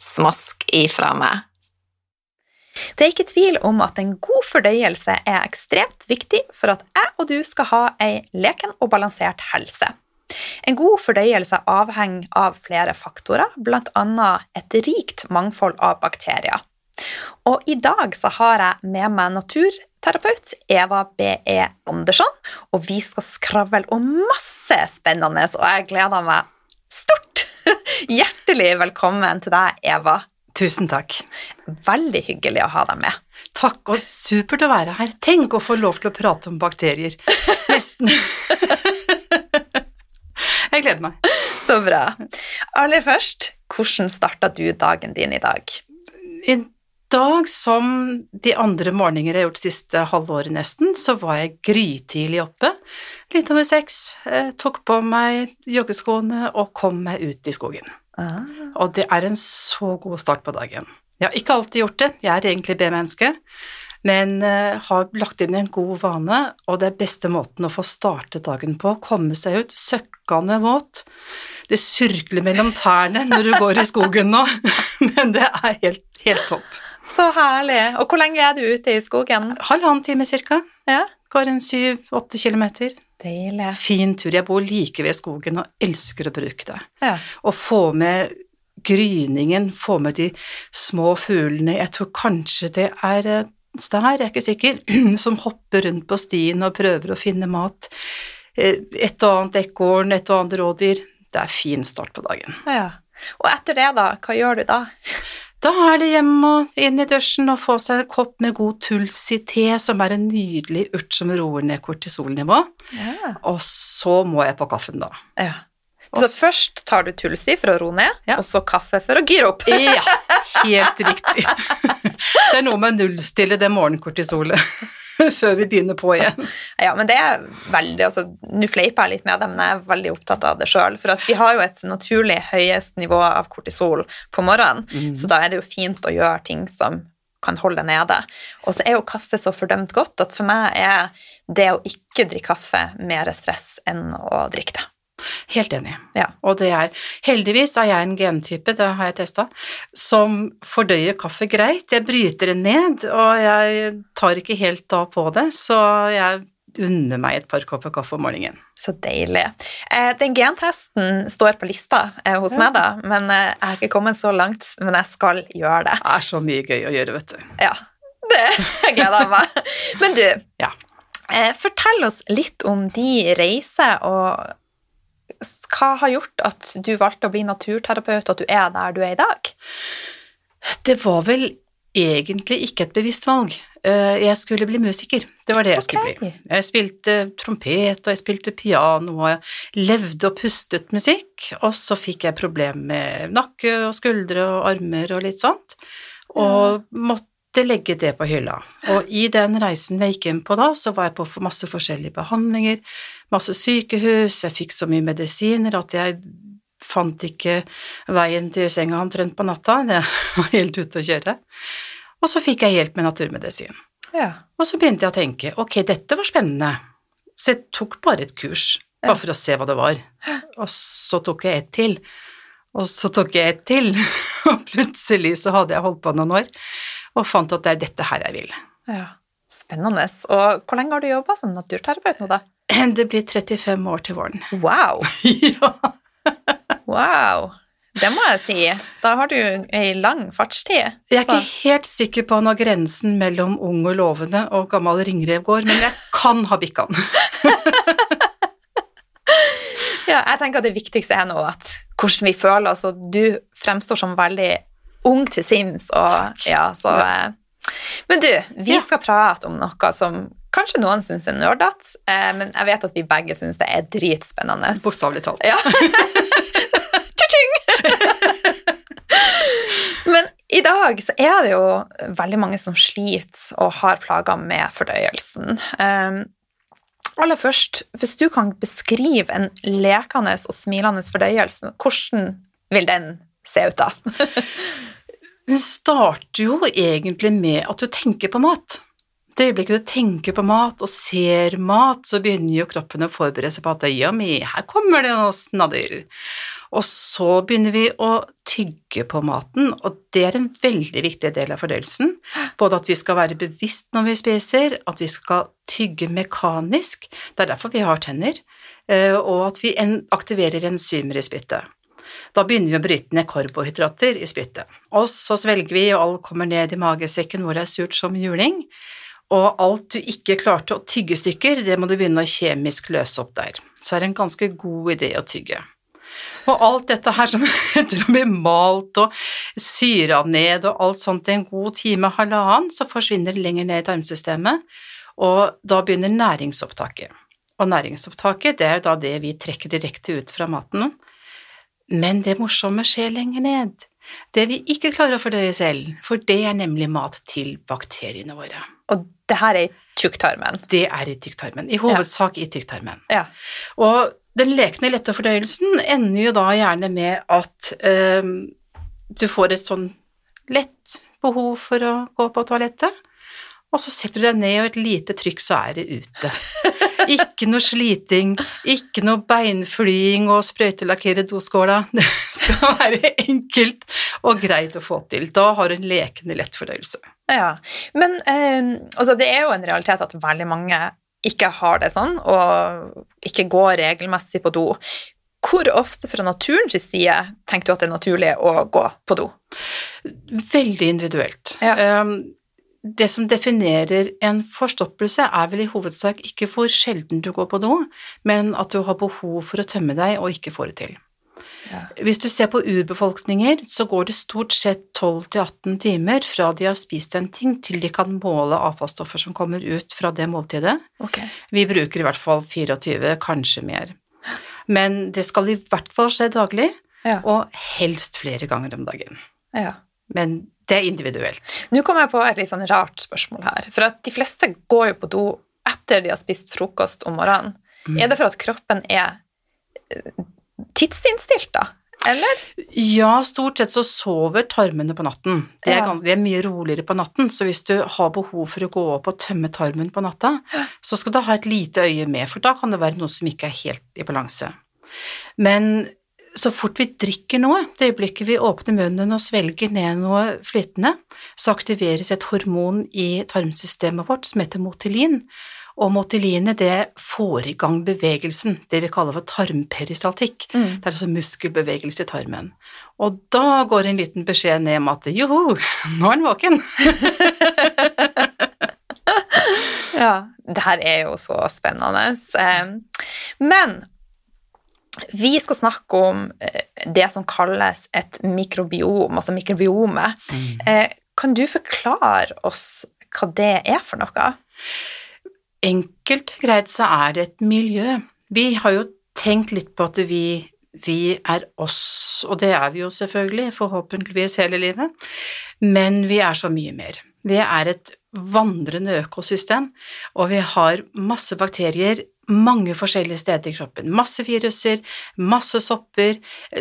Smask ifra meg. Det er ikke tvil om at en god fordøyelse er ekstremt viktig for at jeg og du skal ha ei leken og balansert helse. En god fordøyelse avhenger av flere faktorer, bl.a. et rikt mangfold av bakterier. Og i dag så har jeg med meg naturterapeut Eva B.E. Andersson, og vi skal skravle om masse spennende, og jeg gleder meg stort Hjertelig velkommen til deg, Eva. Tusen takk. Veldig hyggelig å ha deg med. Takk, og supert å være her. Tenk å få lov til å prate om bakterier. Nesten. Jeg gleder meg. Så bra. Aller først, hvordan starta du dagen din i dag? I dag, som de andre morgener jeg har gjort siste halvåret nesten, så var jeg grytidlig oppe. Litt over seks. Eh, tok på meg joggeskoene og kom meg ut i skogen. Ah. Og det er en så god start på dagen. Jeg har ikke alltid gjort det, jeg er egentlig B-menneske, men uh, har lagt inn en god vane, og det er beste måten å få startet dagen på. Komme seg ut, søkkende våt. Det surkler mellom tærne når du går i skogen nå, men det er helt, helt topp. Så herlig. Og hvor lenge er du ute i skogen? Halvannen time cirka. Ja. Går en syv-åtte kilometer. Deilig. Fin tur. Jeg bor like ved skogen og elsker å bruke det. Ja. Å få med gryningen, få med de små fuglene Jeg tror kanskje det er stær, jeg er ikke sikker, som hopper rundt på stien og prøver å finne mat. Eh, et og annet ekorn, et og annet rådyr. Det er fin start på dagen. Ja. Og etter det, da? Hva gjør du da? Da er det hjem og inn i dusjen og få seg en kopp med god tulsi-te, som er en nydelig urt som roer ned kortisolnivå. Ja. Og så må jeg på kaffen, da. Ja. Så først tar du tulsi for å roe ned, ja. og så kaffe for å gire opp. ja, helt riktig. Det er noe med å nullstille det morgenkortisolet. før vi begynner på igjen. Ja, men det er veldig altså, Nå fleiper jeg litt med det, men jeg er veldig opptatt av det sjøl. For at vi har jo et naturlig høyest nivå av kortisol på morgenen, mm. så da er det jo fint å gjøre ting som kan holde nede. Og så er jo kaffe så fordømt godt at for meg er det å ikke drikke kaffe mer stress enn å drikke det. Helt enig. Ja. Og det er Heldigvis er jeg en gentype, det har jeg testa, som fordøyer kaffe greit. Jeg bryter det ned, og jeg tar ikke helt da på det, så jeg unner meg et par kopper kaffe om morgenen. Så deilig. Eh, den gentesten står på lista eh, hos ja. meg, da, men eh, jeg har ikke kommet så langt. Men jeg skal gjøre det. Det er så mye gøy å gjøre, vet du. Ja, det gleder jeg meg. Men du, ja. fortell oss litt om de reiser og hva har gjort at du valgte å bli naturterapeut, og at du er der du er i dag? Det var vel egentlig ikke et bevisst valg. Eh, jeg skulle bli musiker. Det var det jeg okay. skulle bli. Jeg spilte trompet, og jeg spilte piano, og jeg levde og pustet musikk. Og så fikk jeg problemer med nakke og skuldre og armer og litt sånt, og måtte legge det på hylla. Og i den reisen vi gikk inn på da, så var jeg på masse forskjellige behandlinger, masse sykehus, jeg fikk så mye medisiner at jeg fant ikke veien til senga omtrent på natta, det var helt ute å kjøre. Og så fikk jeg hjelp med naturmedisin. Ja. Og så begynte jeg å tenke ok, dette var spennende, så jeg tok bare et kurs, bare for å se hva det var. Og så tok jeg et til, og så tok jeg et til, og plutselig så hadde jeg holdt på noen år og fant at det er dette her jeg vil. Ja, Spennende. Og hvor lenge har du jobba som naturterapeut nå, da? Det blir 35 år til våren. Wow! ja. wow. det må jeg si. Da har du ei lang fartstid. Jeg er ikke helt sikker på når grensen mellom ung og lovende og gammel ringrev går, men jeg kan ha bikka den. ja, jeg tenker at det viktigste er nå at hvordan vi føler oss, og du fremstår som veldig ung til sinns, og Takk. ja, så ja. Men du, vi ja. skal prate om noe som kanskje noen syns er nerdete, eh, men jeg vet at vi begge syns det er dritspennende. Bokstavelig talt. Ja. men i dag så er det jo veldig mange som sliter og har plager med fordøyelsen. Um, aller først, hvis du kan beskrive en lekende og smilende fordøyelse, hvordan vil den se ut da? Den starter jo egentlig med at du tenker på mat. Det øyeblikket du tenker på mat og ser mat, så begynner jo kroppen å forberede seg på at yummy, her kommer det noe snadder. Og så begynner vi å tygge på maten, og det er en veldig viktig del av fordøyelsen. Både at vi skal være bevisst når vi spiser, at vi skal tygge mekanisk, det er derfor vi har tenner, eh, og at vi aktiverer enzymer i spyttet. Da begynner vi å bryte ned karbohydrater i spyttet. Og så svelger vi, og alt kommer ned i magesekken hvor det er surt som juling. Og alt du ikke klarte å tygge stykker, det må du begynne å kjemisk løse opp der. Så er det en ganske god idé å tygge. Og alt dette her som etter å bli malt og syra ned og alt sånt i en god time, halvannen, så forsvinner det lenger ned i tarmsystemet, og da begynner næringsopptaket. Og næringsopptaket, det er da det vi trekker direkte ut fra maten. Men det morsomme skjer lenger ned. Det vi ikke klarer å fordøye selv, for det er nemlig mat til bakteriene våre. Og det her er i tykktarmen? Det er i tykktarmen. I hovedsak ja. i tykktarmen. Ja. Og den lekne lette fordøyelsen ender jo da gjerne med at eh, du får et sånn lett behov for å gå på toalettet, og så setter du deg ned, og et lite trykk, så er det ute. Ikke noe sliting, ikke noe beinflying og sprøytelakkere doskåla. Det skal være enkelt og greit å få til. Da har du en lekende lett fordøyelse. Ja, men eh, altså det er jo en realitet at veldig mange ikke har det sånn, og ikke går regelmessig på do. Hvor ofte fra naturens side tenker du at det er naturlig å gå på do? Veldig individuelt. Ja. Um, det som definerer en forstoppelse, er vel i hovedsak ikke hvor sjelden du går på do, men at du har behov for å tømme deg og ikke får det til. Ja. Hvis du ser på urbefolkninger, så går det stort sett 12-18 timer fra de har spist en ting, til de kan måle avfallsstoffer som kommer ut fra det måltidet. Okay. Vi bruker i hvert fall 24, kanskje mer. Men det skal i hvert fall skje daglig, ja. og helst flere ganger om dagen. Ja. Men det er individuelt. Nå kommer jeg på et litt sånn rart spørsmål her. For at de fleste går jo på do etter de har spist frokost om morgenen. Mm. Er det for at kroppen er eh, tidsinnstilt, da? Eller? Ja, stort sett så sover tarmene på natten. Det er, ganske, de er, mye roligere på natten, så hvis du har behov for å gå opp og tømme tarmen på natta, så skal du ha et lite øye med, for da kan det være noe som ikke er helt i balanse. Men så fort vi drikker noe, det øyeblikket vi åpner munnen og svelger ned noe flytende, så aktiveres et hormon i tarmsystemet vårt som heter motilin, og motiline det får i gang bevegelsen, det vi kaller for tarmperistaltikk. Mm. Det er altså muskelbevegelse i tarmen. Og da går en liten beskjed ned om at joho, nå er den våken. ja, det her er jo så spennende. Men vi skal snakke om eh, det som kalles et mikrobiom, altså mikrobiomet. Mm. Eh, kan du forklare oss hva det er for noe? Enkelt og greit så er det et miljø. Vi har jo tenkt litt på at vi, vi er oss, og det er vi jo selvfølgelig, forhåpentligvis hele livet, men vi er så mye mer. Vi er et vandrende økosystem, og vi har masse bakterier mange forskjellige steder i kroppen. Masse viruser, masse sopper,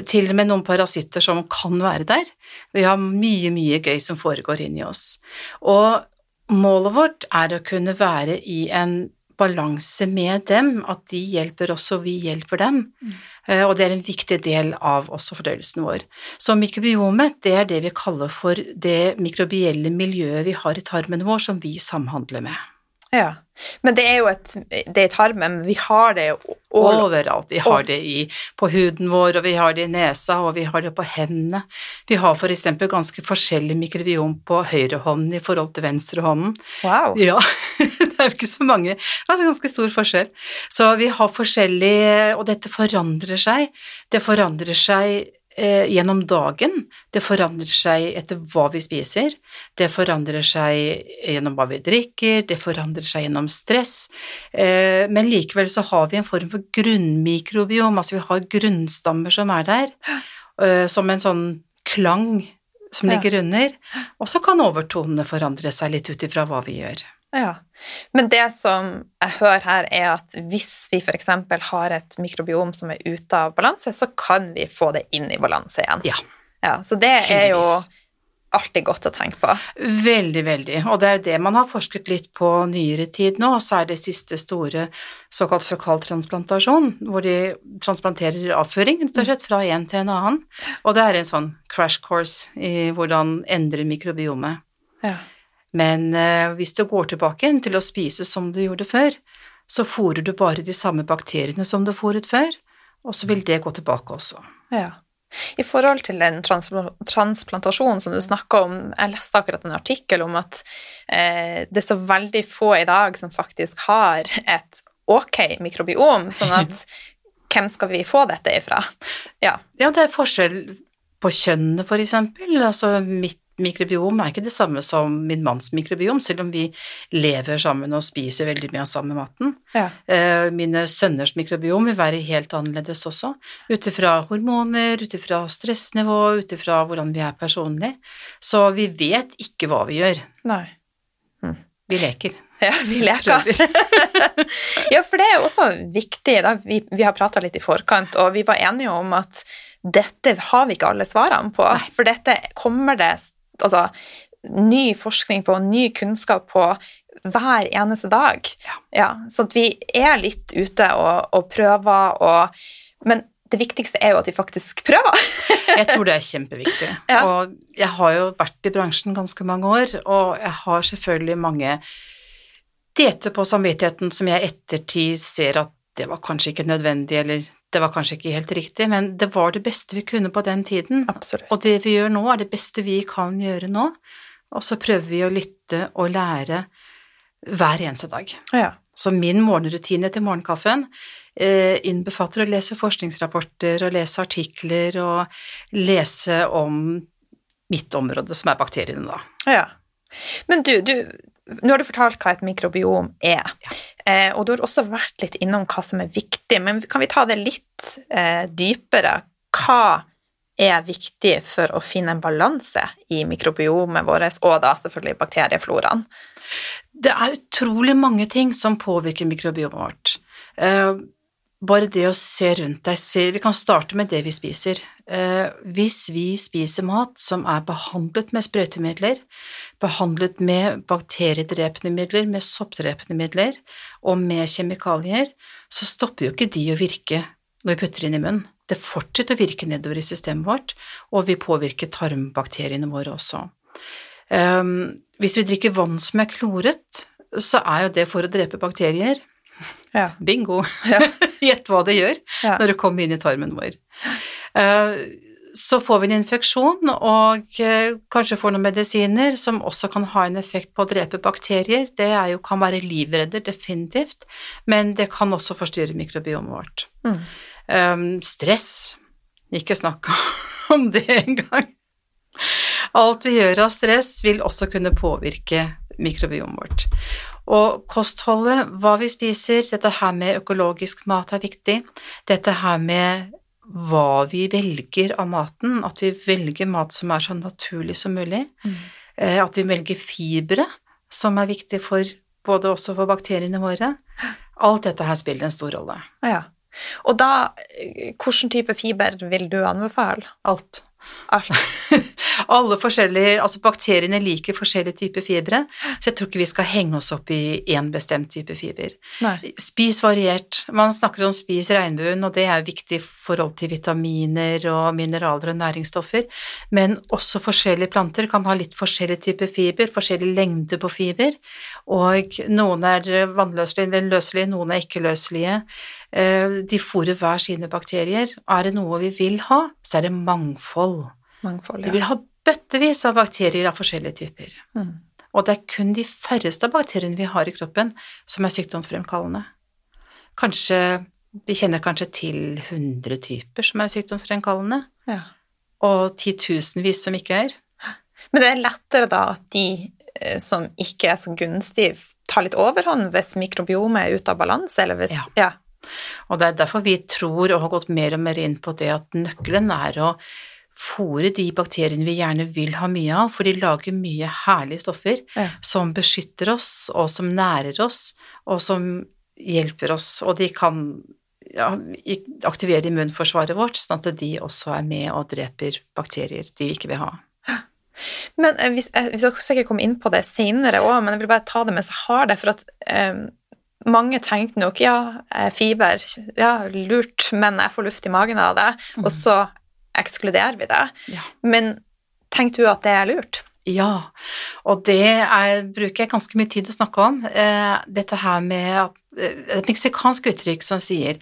til og med noen parasitter som kan være der. Vi har mye, mye gøy som foregår inni oss. Og målet vårt er å kunne være i en balanse med dem, at de hjelper oss og vi hjelper dem. Mm. Eh, og det er en viktig del av også fordøyelsen vår. Så mikrobiomet, det er det vi kaller for det mikrobielle miljøet vi har i tarmen vår, som vi samhandler med. Ja. Men det er jo et, det er tarmen, men vi har det jo Overalt. Vi har det i, på huden vår, og vi har det i nesa, og vi har det på hendene. Vi har for eksempel ganske forskjellig mikrobiom på høyrehånden i forhold til venstrehånden. Wow. Ja, det er jo ikke så mange. Er ganske stor forskjell. Så vi har forskjellig Og dette forandrer seg. Det forandrer seg gjennom dagen. Det forandrer seg etter hva vi spiser. Det forandrer seg gjennom hva vi drikker. Det forandrer seg gjennom stress. Eh, men likevel så har vi en form for grunnmikrobiom. Altså vi har grunnstammer som er der, eh, som en sånn klang som ligger under. Og så kan overtonene forandre seg litt ut ifra hva vi gjør. Ja. Men det som jeg hører her, er at hvis vi f.eks. har et mikrobiom som er ute av balanse, så kan vi få det inn i balanse igjen. Ja. Ja, så det er jo alltid godt å tenke på. Veldig, veldig. Og det er jo det man har forsket litt på nyere tid nå, og så er det siste store såkalt føkaltransplantasjon, hvor de transplanterer avføring rett og slett fra en til en annen. Og det er en sånn crash course i hvordan endre mikrobiomet. Ja. Men eh, hvis du går tilbake til å spise som du gjorde før, så fôrer du bare de samme bakteriene som du fôret før, og så vil det gå tilbake også. Ja. I forhold til den transpla- transplantasjonen som du snakka om, jeg leste akkurat en artikkel om at eh, det er så veldig få i dag som faktisk har et ok mikrobiom, sånn at hvem skal vi få dette ifra? Ja. Ja, det er forskjell på kjønnene, for eksempel. Altså, mitt mikrobiom er ikke det samme som min manns mikrobiom, selv om vi lever sammen og spiser veldig mye av samme maten. Ja. Eh, Mine sønners mikrobiom vil være helt annerledes også, ut ifra hormoner, ut ifra stressnivå, ut ifra hvordan vi er personlig. Så vi vet ikke hva vi gjør. Nei. Vi leker. Ja, vi leker. ja, for det er jo også viktig. Da. Vi, vi har prata litt i forkant, og vi var enige om at dette har vi ikke alle svarene på. Nei. For dette kommer det altså, ny forskning på, ny kunnskap på hver eneste dag. Ja. så at vi er litt ute og, og prøver og Men det viktigste er jo at vi faktisk prøver. Jeg tror det er kjempeviktig. Ja. Og jeg har jo vært i bransjen ganske mange år, og jeg har selvfølgelig mange dietter på samvittigheten som jeg i ettertid ser at det var kanskje ikke nødvendig, eller det var kanskje ikke helt riktig, men det var det beste vi kunne på den tiden. Absolutt. Og det vi gjør nå, er det beste vi kan gjøre nå, og så prøver vi å lytte og lære hver eneste dag. Ja. Så min morgenrutine til morgenkaffen eh, innbefatter å lese forskningsrapporter og lese artikler og lese om mitt område, som er bakteriene, da. Ja. Men du, du, nå har du fortalt hva et mikrobiom er, Ja. eh, og du har også vært litt innom hva som er viktig, men kan vi ta det litt eh, dypere? Hva er viktig for å finne en balanse i mikrobiomet vårt, og da selvfølgelig bakteriefloraen? Det er utrolig mange ting som påvirker mikrobiomet vårt. Eh, bare det å se rundt deg se, Vi kan starte med det vi spiser. Eh, hvis vi spiser mat som er behandlet med sprøytemidler, behandlet med bakteriedrepende midler, med soppdrepende midler og med kjemikalier, så stopper jo ikke de å virke når vi putter inn i munnen. Det fortsetter å virke nedover i systemet vårt, og vi påvirker tarmbakteriene våre også. Um, hvis vi drikker vann som er kloret, så er jo det for å drepe bakterier. Ja. Bingo! Ja. Gjett hva det gjør Ja. når det kommer inn i tarmen vår. Uh, så får vi en infeksjon og eh, kanskje får noen medisiner som også kan ha en effekt på å drepe bakterier. Det er jo, kan være livredder, definitivt, men det kan også forstyrre mikrobiomet vårt. Mm. Um, stress, ikke snakk om det engang. Alt vi gjør av stress, vil også kunne påvirke mikrobiomet vårt. Og kostholdet, hva vi spiser, dette her med økologisk mat er viktig. Dette her med hva vi velger av maten, at vi velger mat som er så naturlig som mulig. Mm. Eh, At vi velger fibre, som er viktig for både også for bakteriene våre. Alt dette her spiller en stor rolle. Ja. Og da, eh, hvilken type fiber vil du anbefale? Alt. Alle forskjellige, altså Bakteriene liker forskjellige typer fibre, så jeg tror ikke vi skal henge oss opp i én bestemt type fiber. Nei. Spis variert. Man snakker om spis regnbuen, og det er viktig i forhold til vitaminer og mineraler og næringsstoffer, men også forskjellige planter kan ha litt forskjellig type fiber, forskjellig lengde på fiber, og noen er vannløselige, løselige, noen er ikke løselige. Eh, De fôrer hver sine bakterier. Er det noe vi vil ha, så er det mangfold. Mangfold, Vi vil ha bøttevis av bakterier av forskjellige typer. Mm. Og det er kun de færreste av bakteriene vi har i kroppen som er sykdomsfremkallende. Kanskje Vi kjenner kanskje til 100 typer som er sykdomsfremkallende, ja. og titusenvis som ikke er. Men det er lettere da at de eh, som ikke er så gunstige, tar litt overhånd hvis mikrobiomet er ute av balanse, eller hvis Ja. ja. Og det er derfor vi tror og har gått mer og mer inn på det at nøkkelen er å fòre de bakteriene vi gjerne vil ha mye av, for de lager mye herlige stoffer Ja. som beskytter oss, og som nærer oss, og som hjelper oss, og de kan ja, aktivere immunforsvaret vårt, sånn at de også er med og dreper bakterier de vi ikke vil ha. Men eh, hvis, jeg, vi skal sikkert komme inn på det senere òg, men jeg vil bare ta det mens jeg har det, for at eh, mange tenkte nok ja, eh, fiber, ja, lurt, men jeg får luft i magen av det, og så ekskluderer vi det. Ja. Men tenker du at det er lurt? Ja, og det er, bruker jeg ganske mye tid å snakke om. Eh, dette her med at, et meksikansk uttrykk som sier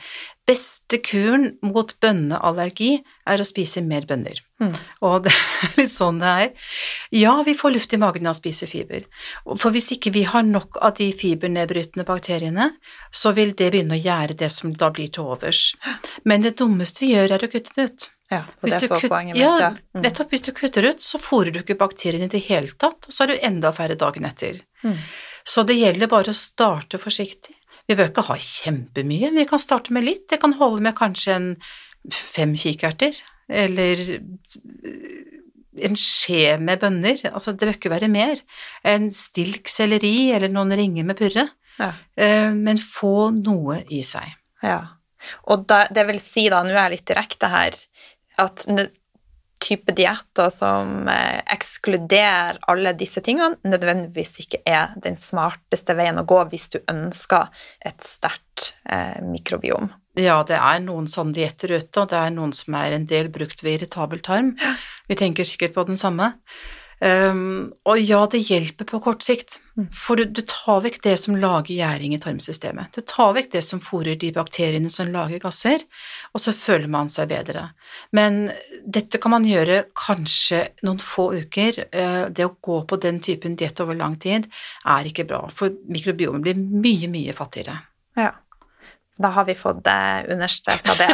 beste kuren mot bønneallergi er å spise mer bønner. Mm. Og det er litt sånn det er. Ja, vi får luft i magen av å spise fiber, for hvis ikke vi har nok av de fibernedbrytende bakteriene, så vil det begynne å gjære det som da blir til overs. Men det dummeste vi gjør, er å kutte det ut. Ja, Hvis det er så kutt- poenget mitt, ja. Mm. nettopp. Hvis du kutter ut, så fôrer du ikke bakteriene i det hele tatt, og så er du enda færre dagen etter. Mm. Så det gjelder bare å starte forsiktig. Vi bør ikke ha kjempemye, vi kan starte med litt. Det kan holde med kanskje en fem kikerter, eller en skje med bønner. Altså, det bør ikke være mer. En stilk selleri eller noen ringer med purre. Ja. Eh, Men få noe i seg. Ja. Og da, det vil si, da, nå er jeg litt direkte her, at type dietter som eh, ekskluderer alle disse tingene, nødvendigvis ikke er den smarteste veien å gå hvis du ønsker et sterkt eh, mikrobiom. Ja, det er noen sånne dietter ute, og det er noen som er en del brukt ved irritabel tarm. Vi tenker sikkert på den samme. Um, og ja, det hjelper på kort sikt, for du, du tar vekk det som lager gjæring i tarmsystemet. Du tar vekk det som fôrer de bakteriene som lager gasser, og så føler man seg bedre. Men dette kan man gjøre kanskje noen få uker. Eh, Det å gå på den typen diett over lang tid er ikke bra, for mikrobiomet blir mye, mye fattigere. Da har vi fått det understreka det.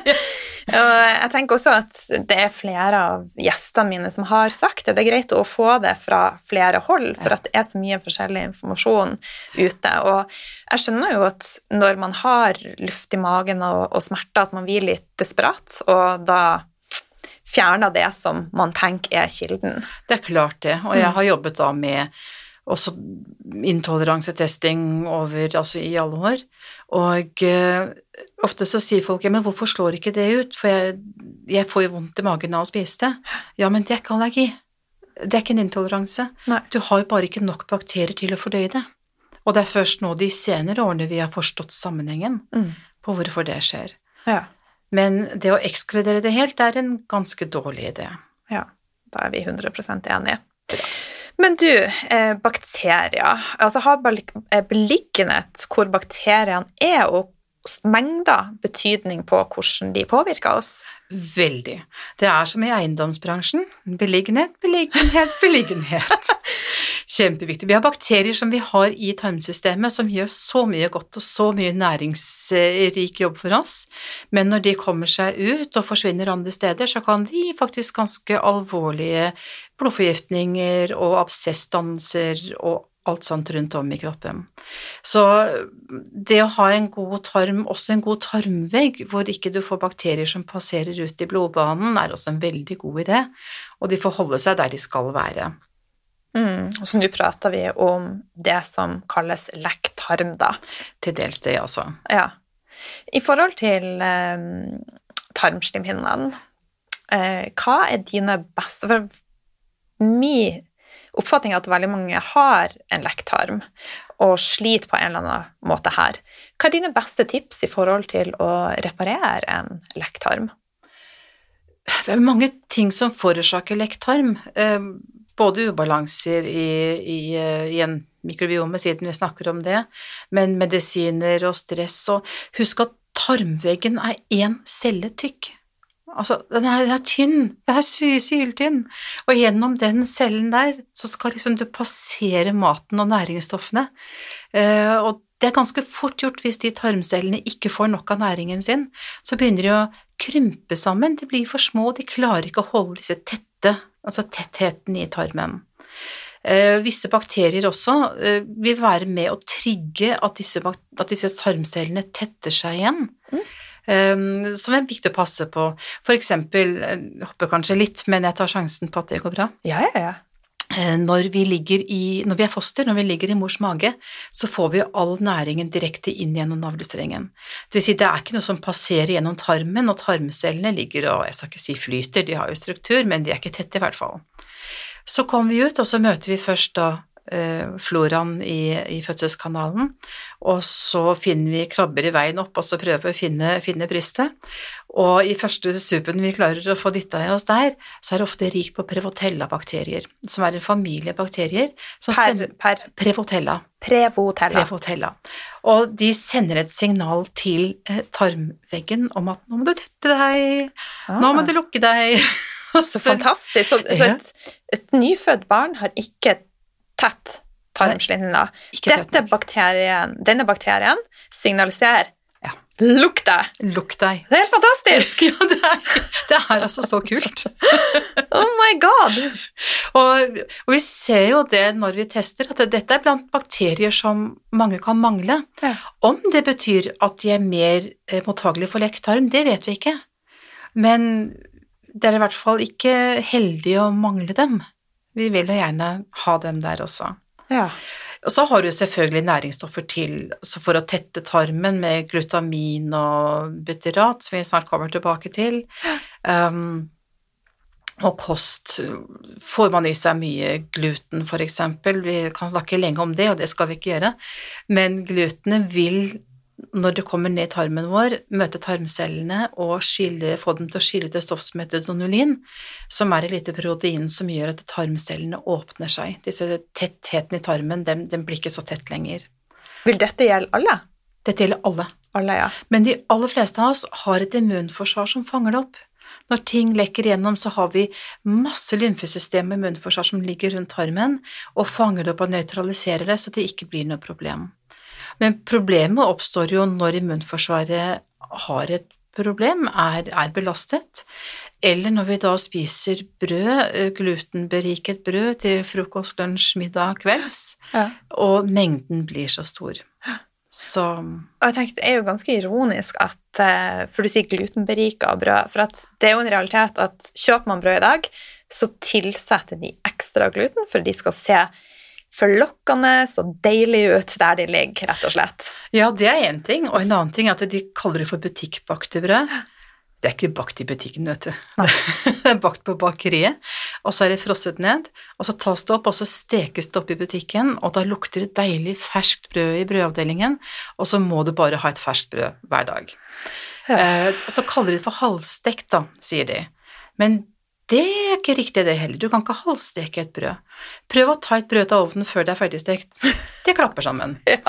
og jeg tenker også at det er flere av gjestene mine som har sagt det. Det er greit å få det fra flere hold, for at det er så mye forskjellig informasjon ute. Og jeg skjønner jo at når man har luft i magen og, og smerter, at man blir litt desperat, og da fjerner det som man tenker er kilden. Det er klart det, og jeg har jobbet da med også intoleransetesting over, altså i alle år, og eh, ofte så sier folk, ja, men hvorfor slår ikke det ut, for jeg, jeg får jo vondt i magen av å spise det. Ja, men det er ikke allergi. Det er ikke en intoleranse. Nei. Du har bare ikke nok bakterier til å fordøye det. Og det er først nå de senere årene vi har forstått sammenhengen Mm. på hvorfor det skjer. Ja. Men det å ekskludere det helt er en ganske dårlig idé. Ja, da er vi 100% enige. Men du, eh, bakterier, altså har eh, beliggenhet hvor bakteriene er, og mengder betydning på hvordan de påvirker oss? Veldig. Det er som i eiendomsbransjen. Beliggenhet, beliggenhet, beliggenhet. Kjempeviktig. Vi har bakterier som vi har i tarmsystemet som gjør så mye godt og så mye næringsrik jobb for oss, men når de kommer seg ut og forsvinner andre steder, så kan de gi faktisk ganske alvorlige blodforgiftninger og absessdannelser og alt sånt rundt om i kroppen. Så det å ha en god tarm, også en god tarmvegg, hvor ikke du får bakterier som passerer ut i blodbanen, er også en veldig god idé, og de får holde seg der de skal være. Mm. Og så nå prater vi om det som kalles lekktarm, da. Til dels det, altså. Ja. I forhold til eh, tarmslimhinnene, eh, hva er dine beste For min oppfatning er at veldig mange har en lekktarm og sliter på en eller annen måte her. Hva er dine beste tips i forhold til å reparere en lekktarm? Det er mange ting som forårsaker lekktarm. Eh, både ubalanser i, i, i en mikrobiome, siden vi snakker om det, men medisiner og stress. Og husk at tarmveggen er én celle tykk. Altså, den er, den er tynn, den er syltynn, og gjennom den cellen der så skal liksom du passere maten og næringsstoffene. Eh, og det er ganske fort gjort hvis de tarmcellene ikke får nok av næringen sin. Så begynner de å krympe sammen, de blir for små, de klarer ikke å holde disse tette, altså tettheten i tarmen. Eh, visse bakterier også eh, vil være med å trigge at disse, at disse tarmcellene tetter seg igjen. Mm. Um, som er viktig å passe på. For eksempel, jeg hopper kanskje litt, men jeg tar sjansen på at det går bra. Ja, ja, ja. Når vi, i, når vi, er foster, når vi ligger i mors mage, så får vi all næringen direkte inn gjennom navlestrengen. Det vil si, det er ikke noe som passerer gjennom tarmen, og tarmcellene ligger og jeg skal ikke si flyter, de har jo struktur, men de er ikke tette i hvert fall. Så kommer vi ut, og så møter vi først da eh, floraen i, i, fødselskanalen, og så finner vi krabber i veien opp, og så prøver vi å finne, finne brystet. Og i første suppen vi klarer å få dytta i oss der, så er det ofte rikt på prevotella-bakterier, som er en familie bakterier som per, sender, per Prevotella. Prevotella. Prevotella. Og de sender et signal til eh, tarmveggen om at 'nå må du tette deg', ah. 'nå må du lukke deg'. Så fantastisk. Så, så et, et, nyfødt barn har ikke tett tarmslinje. Dette bakterien, denne bakterien signaliserer ja. Lukk deg! Lukk deg. Det er helt fantastisk! ja, det er, det er, altså så kult. oh my god! Og, og, vi ser jo det når vi tester, at dette er blant bakterier som mange kan mangle. Ja. Om det betyr at de er mer eh, mottagelige for lekktarm, det vet vi ikke. Men det er i hvert fall ikke heldig å mangle dem. Vi vil jo gjerne ha dem der også. Ja. Og så har du selvfølgelig næringsstoffer til for å tette tarmen med glutamin og butyrat, som vi snart kommer tilbake til. Um, og kost får man i seg mye gluten, eksempel. Vi kan snakke lenge om det, og det skal vi ikke gjøre, men glutenet vil når det kommer ned i tarmen vår, møte tarmcellene og skille, få dem til å skille til stoff som heter zonulin, som er et lite protein som gjør at tarmcellene åpner seg. Disse tettheten i tarmen, den, den blir ikke så tett lenger. Vil dette gjelde alle? Dette gjelder alle. alle ja. Men de aller fleste av oss har et immunforsvar som fanger det opp. Når ting lekker igjennom, så har vi masse lymfesystem og immunforsvar som ligger rundt tarmen og fanger det opp og nøytraliserer det, så det ikke blir noe problem. Men problemet oppstår jo når immunforsvaret har et problem, er, er belastet, eller når vi da spiser brød, glutenberiket brød til frokost, lunsj, middag, kvelds, ja. og mengden blir så stor. Så Og jeg tenkte, Det er jo ganske ironisk at For du sier glutenberika brød. For det er jo en realitet at kjøper man brød i dag, så tilsetter de ekstra gluten for de skal se forlokkende og deilig ut der de ligger, rett og slett. Ja, det er én ting, og en annen ting er at de kaller det for butikkbakte brød. Det er ikke bakt i butikken, vet du. Det er bakt på bakeriet, og så er det frosset ned, og så tas det opp, og så stekes det opp i butikken, og da lukter det deilig ferskt brød i brødavdelingen, og så må du bare ha et ferskt brød hver dag. Ja. Eh, så kaller de det for halvstekt, da, sier de. Men det er ikke riktig, det heller. Du kan ikke halvsteke et brød. Prøv å ta et brød av ovnen før det er ferdigstekt. Det klapper sammen. Ja.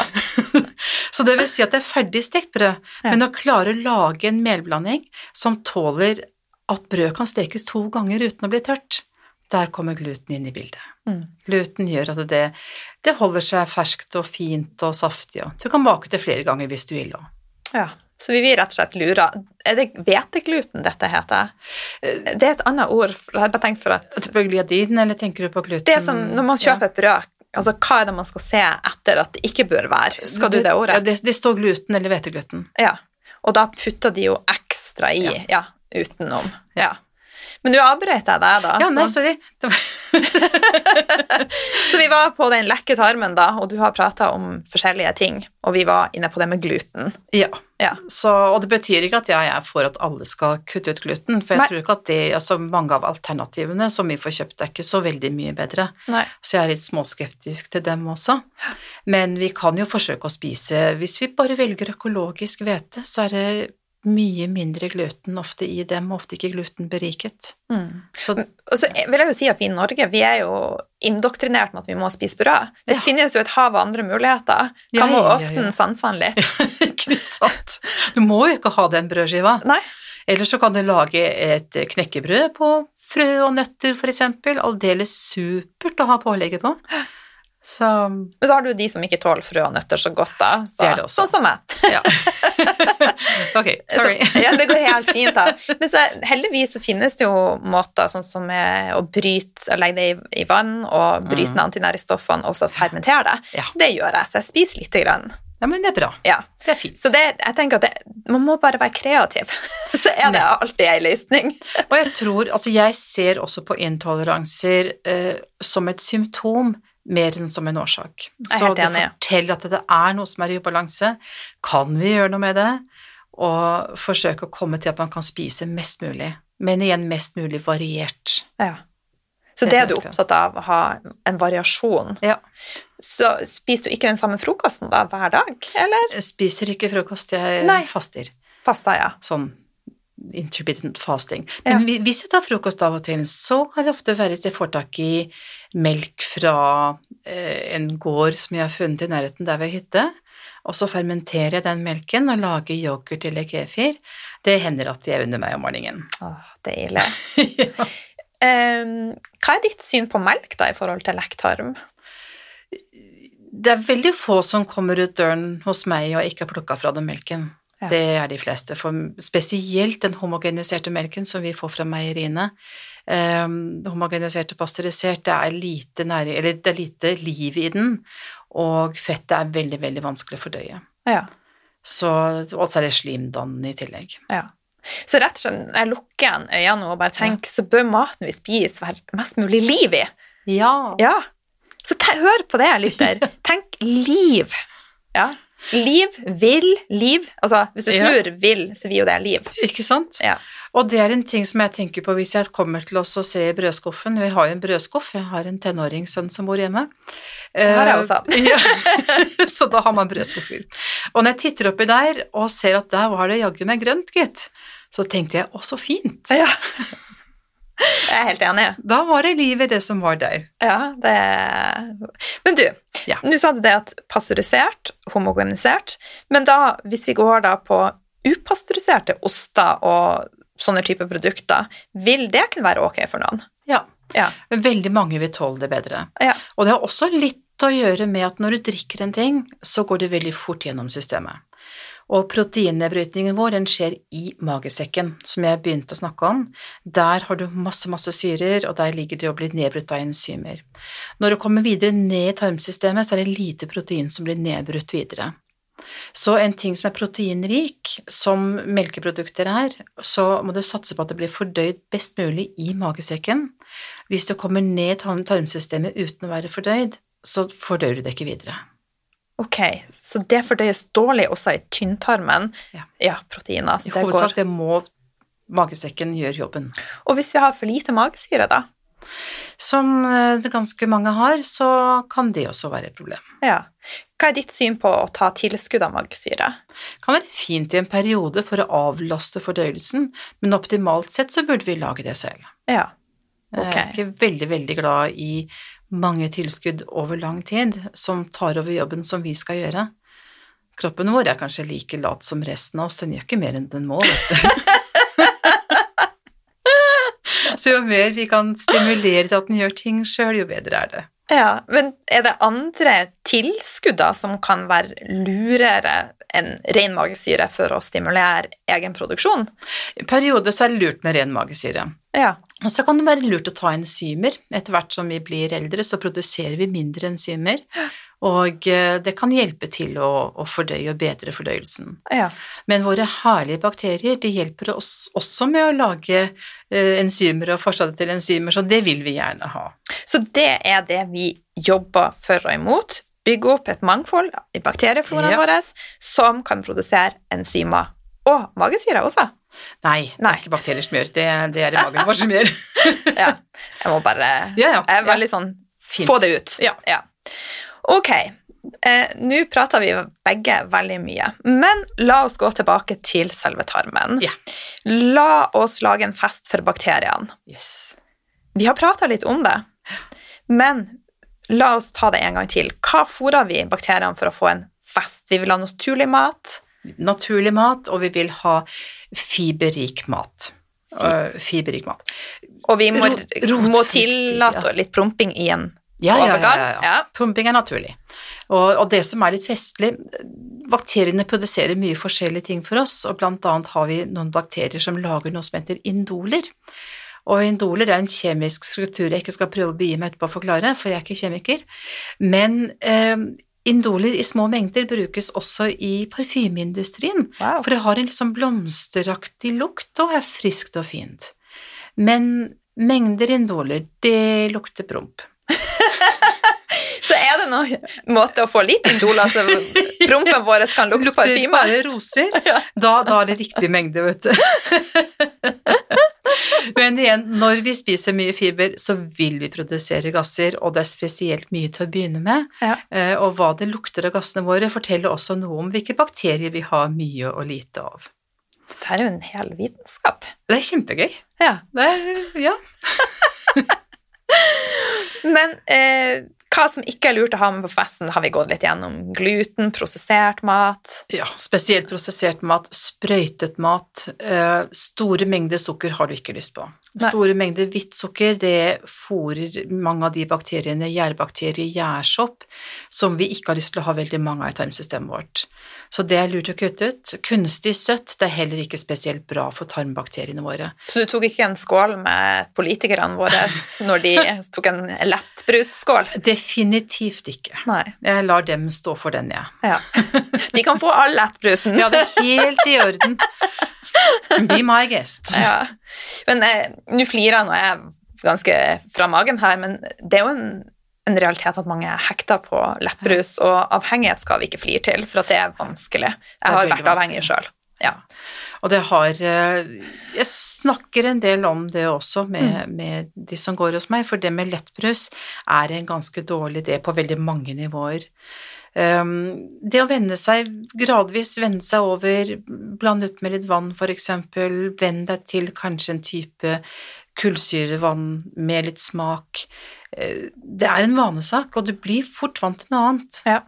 Så det vil si at det er ferdigstekt brød, ja. men å klare å lage en melblanding som tåler at brød kan stekes to ganger uten å bli tørt, der kommer gluten inn i bildet. Mm. Gluten gjør at det, det, holder seg ferskt og fint og saftig, og du kan bake det flere ganger hvis du vil òg. Ja. Så vi vil rett og slett lure. Er det hvetegluten dette heter? Det er et annet ord. Jeg har bare tenkt for at Gliadin, eller tenker du på gluten? Det som når man kjøper et brød, altså hva er det man skal se etter at det ikke bør være? Skal du det ordet? Ja, det, det står gluten eller hvetegluten. Ja. Og da putter de jo ekstra i, ja, ja utenom. Ja. Men nå avbrøt jeg deg, da. Ja, nei, så, sorry. Det var, så vi var på den lekke tarmen, da, og du har prata om forskjellige ting, og vi var inne på det med gluten. ja. Ja. Så, og det betyr ikke at jeg er for at alle skal kutte ut gluten, for jeg Nei. tror ikke at det, altså mange av alternativene som vi får kjøpt, er ikke så veldig mye bedre. Nei. Så jeg er litt småskeptisk til dem også. Men vi kan jo forsøke å spise Hvis vi bare velger økologisk hvete, så er det mye mindre gluten ofte i dem, ofte ikke glutenberiket. Mm. Så Og så vil jeg jo si at vi i Norge vi er jo indoktrinert med at vi må spise brød. Det Ja. finnes jo et hav av andre muligheter. Ja, Kan må ja, ja, åpne ja. sansene litt. ikke sant? Du må jo ikke ha den brødskiva. Nei. Eller så kan du lage et knekkebrød på frø og nøtter, eksempel. Aldeles supert å ha pålegget på. Så Men så har du de som ikke tåler frø og nøtter så godt, da. Så, Det det. Sånn som meg. ja. ok, sorry. Så, ja, det går helt fint, da. Men så, heldigvis så finnes det jo måter sånn som å bryte, legge det i, i vann og bryte Mm. ned antinæristoffene og så fermentere det. Ja. Så det gjør jeg. Så jeg spiser lite grann. Ja, men det er bra. Ja. Det er fint. Så det, jeg tenker at det, man må bare være kreativ, så er det alltid ei løsning. Og jeg tror, altså jeg ser også på intoleranser eh, som et symptom mer enn som en årsak. Så det forteller at det er noe som er i ubalanse. Kan vi gjøre noe med det? Og forsøke å komme til at man kan spise mest mulig, men igjen mest mulig variert. Ja. Så Det er du opptatt av, å ha en variasjon. Ja. Så spiser du ikke den samme frokosten da hver dag, eller? Jeg spiser ikke frokost, jeg Nei. faster. Fasta, ja. Sånn intermittent fasting. Men ja. hvis jeg tar frokost av og til, så kan det ofte være hvis jeg får tak i melk fra eh, en gård som jeg har funnet i nærheten der vi har hytte, og så fermenterer jeg den melken og lager yoghurt eller kefir. Det hender at de er under meg om morgenen. Åh, deilig. ja. Um, hva er ditt syn på melk da i forhold til lekktarm? Det er veldig få som kommer ut døren hos meg og ikke har plukka fra dem melken. Ja. Det er de fleste, for spesielt den homogeniserte melken som vi får fra meieriene. Um, homogenisert og pasteurisert, det er lite næring, eller det er lite liv i den, og fettet er veldig, veldig vanskelig å fordøye. Ja. Så, altså er det slimdannende i tillegg. ja. Så rett og slett, jeg lukker igjen øynene og bare tenker, så bør maten vi spiser være mest mulig liv i. Ja. Ja. Så te hør på det, lytter. Tenk liv. Ja. Liv, vil, liv. Altså, hvis du Ja. snur vil, så vil jo det liv. Ikke sant? Ja. Og det er en ting som jeg tenker på hvis jeg kommer til oss og ser i brødskuffen. Vi har jo en brødskuff, jeg har en tenåringssønn som bor hjemme. Det har jeg Eh, også. ja. Så da har man brødskuffer. Og når jeg titter oppi der og ser at der var det jaggu meg grønt, gitt, så tenkte jeg å, så fint. Ja. Jeg er helt enig. Da var det livet det som var deg. Ja, det Men du, Ja. nå sa du det at pasteurisert, homogenisert, men da, hvis vi går da på upasteuriserte oster og sånne typer produkter, vil det kunne være ok for noen? Ja. Ja. Veldig mange vil tåle det bedre. Ja. Og det har også litt å gjøre med at når du drikker en ting, så går det veldig fort gjennom systemet. Og proteinnedbrytningen vår den skjer i magesekken, som jeg begynte å snakke om. Der har du masse, masse syrer, og der ligger det og blir nedbrutt av enzymer. Når du kommer videre ned i tarmsystemet, så er det lite protein som blir nedbrutt videre. Så en ting som er proteinrik, som melkeprodukter er, så må du satse på at det blir fordøyd best mulig i magesekken. Hvis det kommer ned i tarmsystemet uten å være fordøyd, så fordøyer du det ikke videre. Ok, så det fordøyes dårlig også i tynntarmen. Ja. proteiner. Så I det hovedsak går. det må magesekken gjøre jobben. Og hvis vi har for lite magesyre, da? Som eh, det ganske mange har, så kan det også være et problem. Ja. Hva er ditt syn på å ta tilskudd av magesyre? Det kan være fint i en periode for å avlaste fordøyelsen, men optimalt sett så burde vi lage det selv. Ja. Jeg er ikke veldig, veldig glad i mange tilskudd over lang tid som tar over jobben som vi skal gjøre. Kroppen vår er kanskje like lat som resten av oss, den gjør ikke mer enn den må, vet du. Så jo mer vi kan stimulere til at den gjør ting sjøl, jo bedre er det. Ja, men er det andre tilskudd da som kan være lurere enn ren magesyre for å stimulere egen produksjon? I perioder så er det lurt med ren magesyre. Ja. Og så kan det være lurt å ta enzymer. Etter hvert som vi blir eldre, så produserer vi mindre enzymer. Og eh, det kan hjelpe til å, å fordøye og bedre fordøyelsen. Ja. Men våre herlige bakterier de hjelper oss også med å lage eh, enzymer og forstadiet til enzymer, så det vil vi gjerne ha. Så det er det vi jobber for og imot. Bygge opp et mangfold i bakteriefloraen Ja. vår som kan produsere enzymer. Og magesyre også. Nei, det er ikke bakterier som gjør det, det er i magen vår som gjør. Ja. Jeg må bare Ja, ja. Jeg er veldig sånn Fint. Få det ut. Ja. Ok. Eh, Nå prater vi begge veldig mye, men la oss gå tilbake til selve tarmen. Ja. La oss lage en fest for bakteriene. Yes. Vi har prata litt om det, men la oss ta det en gang til. Hva fôrer vi bakteriene for å få en fest? Vi vil ha naturlig mat. Naturlig mat, og vi vil ha fiberrik mat. Øh, fiberrik mat. Og vi må, må tillate ja. litt promping i en Ja, ja, ja, ja, ja. Promping er naturlig. Og, og det som er litt festlig, bakteriene produserer mye forskjellige ting for oss, og blant annet har vi noen bakterier som lager noe som heter indoler. Og indoler er en kjemisk struktur jeg ikke skal prøve å begi meg ut på å forklare, for jeg er ikke kjemiker. Men eh, indoler i små mengder brukes også i parfymeindustrien, Wow. for det har en sånn blomsteraktig lukt og er friskt og fint. Men mengder indoler, det lukter promp. Så er det noen måte å få litt indoler så prompen vår kan lukte Lukter parfyme? bare roser. Da, da er det riktig mengde, vet du. Men igjen, når vi spiser mye fiber, så vil vi produsere gasser, og det er spesielt mye til å begynne med. Ja. Eh, Og hva det lukter av gassene våre, forteller også noe om hvilke bakterier vi har mye og lite av. Så det er jo en hel vitenskap. Det er kjempegøy. Ja. Det er, ja. Men eh, hva som ikke er lurt å ha med på festen, har vi gått litt gjennom. Gluten, prosessert mat. ja, spesielt prosessert mat, sprøytet mat, eh, store mengder sukker har du ikke lyst på. Nei. Store mengder hvitt sukker, det fôrer mange av de bakteriene, gjærbakterier, gjærsopp, som vi ikke har lyst til å ha veldig mange av i tarmsystemet vårt. Så det er lurt å kutte ut. Kunstig søtt, det er heller ikke spesielt bra for tarmbakteriene våre. Så du tok ikke en skål med politikerne våre når de tok en lettbrusskål? Definitivt ikke. Nei. Jeg lar dem stå for den, jeg. Ja. De kan få all lettbrusen. Ja, det er helt i orden. Be my guest. Ja. Men eh, nå flirer jeg nå jeg er ganske fra magen her, men det er jo en, en realitet at mange er hekta på lettbrus, og avhengighet skal vi ikke flire til, for at det er vanskelig. Jeg har vært avhengig sjøl. Ja. Og det har eh, Jeg snakker en del om det også med, Mm. med de som går hos meg, for det med lettbrus er en ganske dårlig idé på veldig mange nivåer. Um, det å vende seg, gradvis vende seg over, blande ut med litt vann for eksempel, venn deg til kanskje en type kullsyrevann med litt smak. Eh, Det er en vanesak, og du blir fort vant til noe annet. Ja.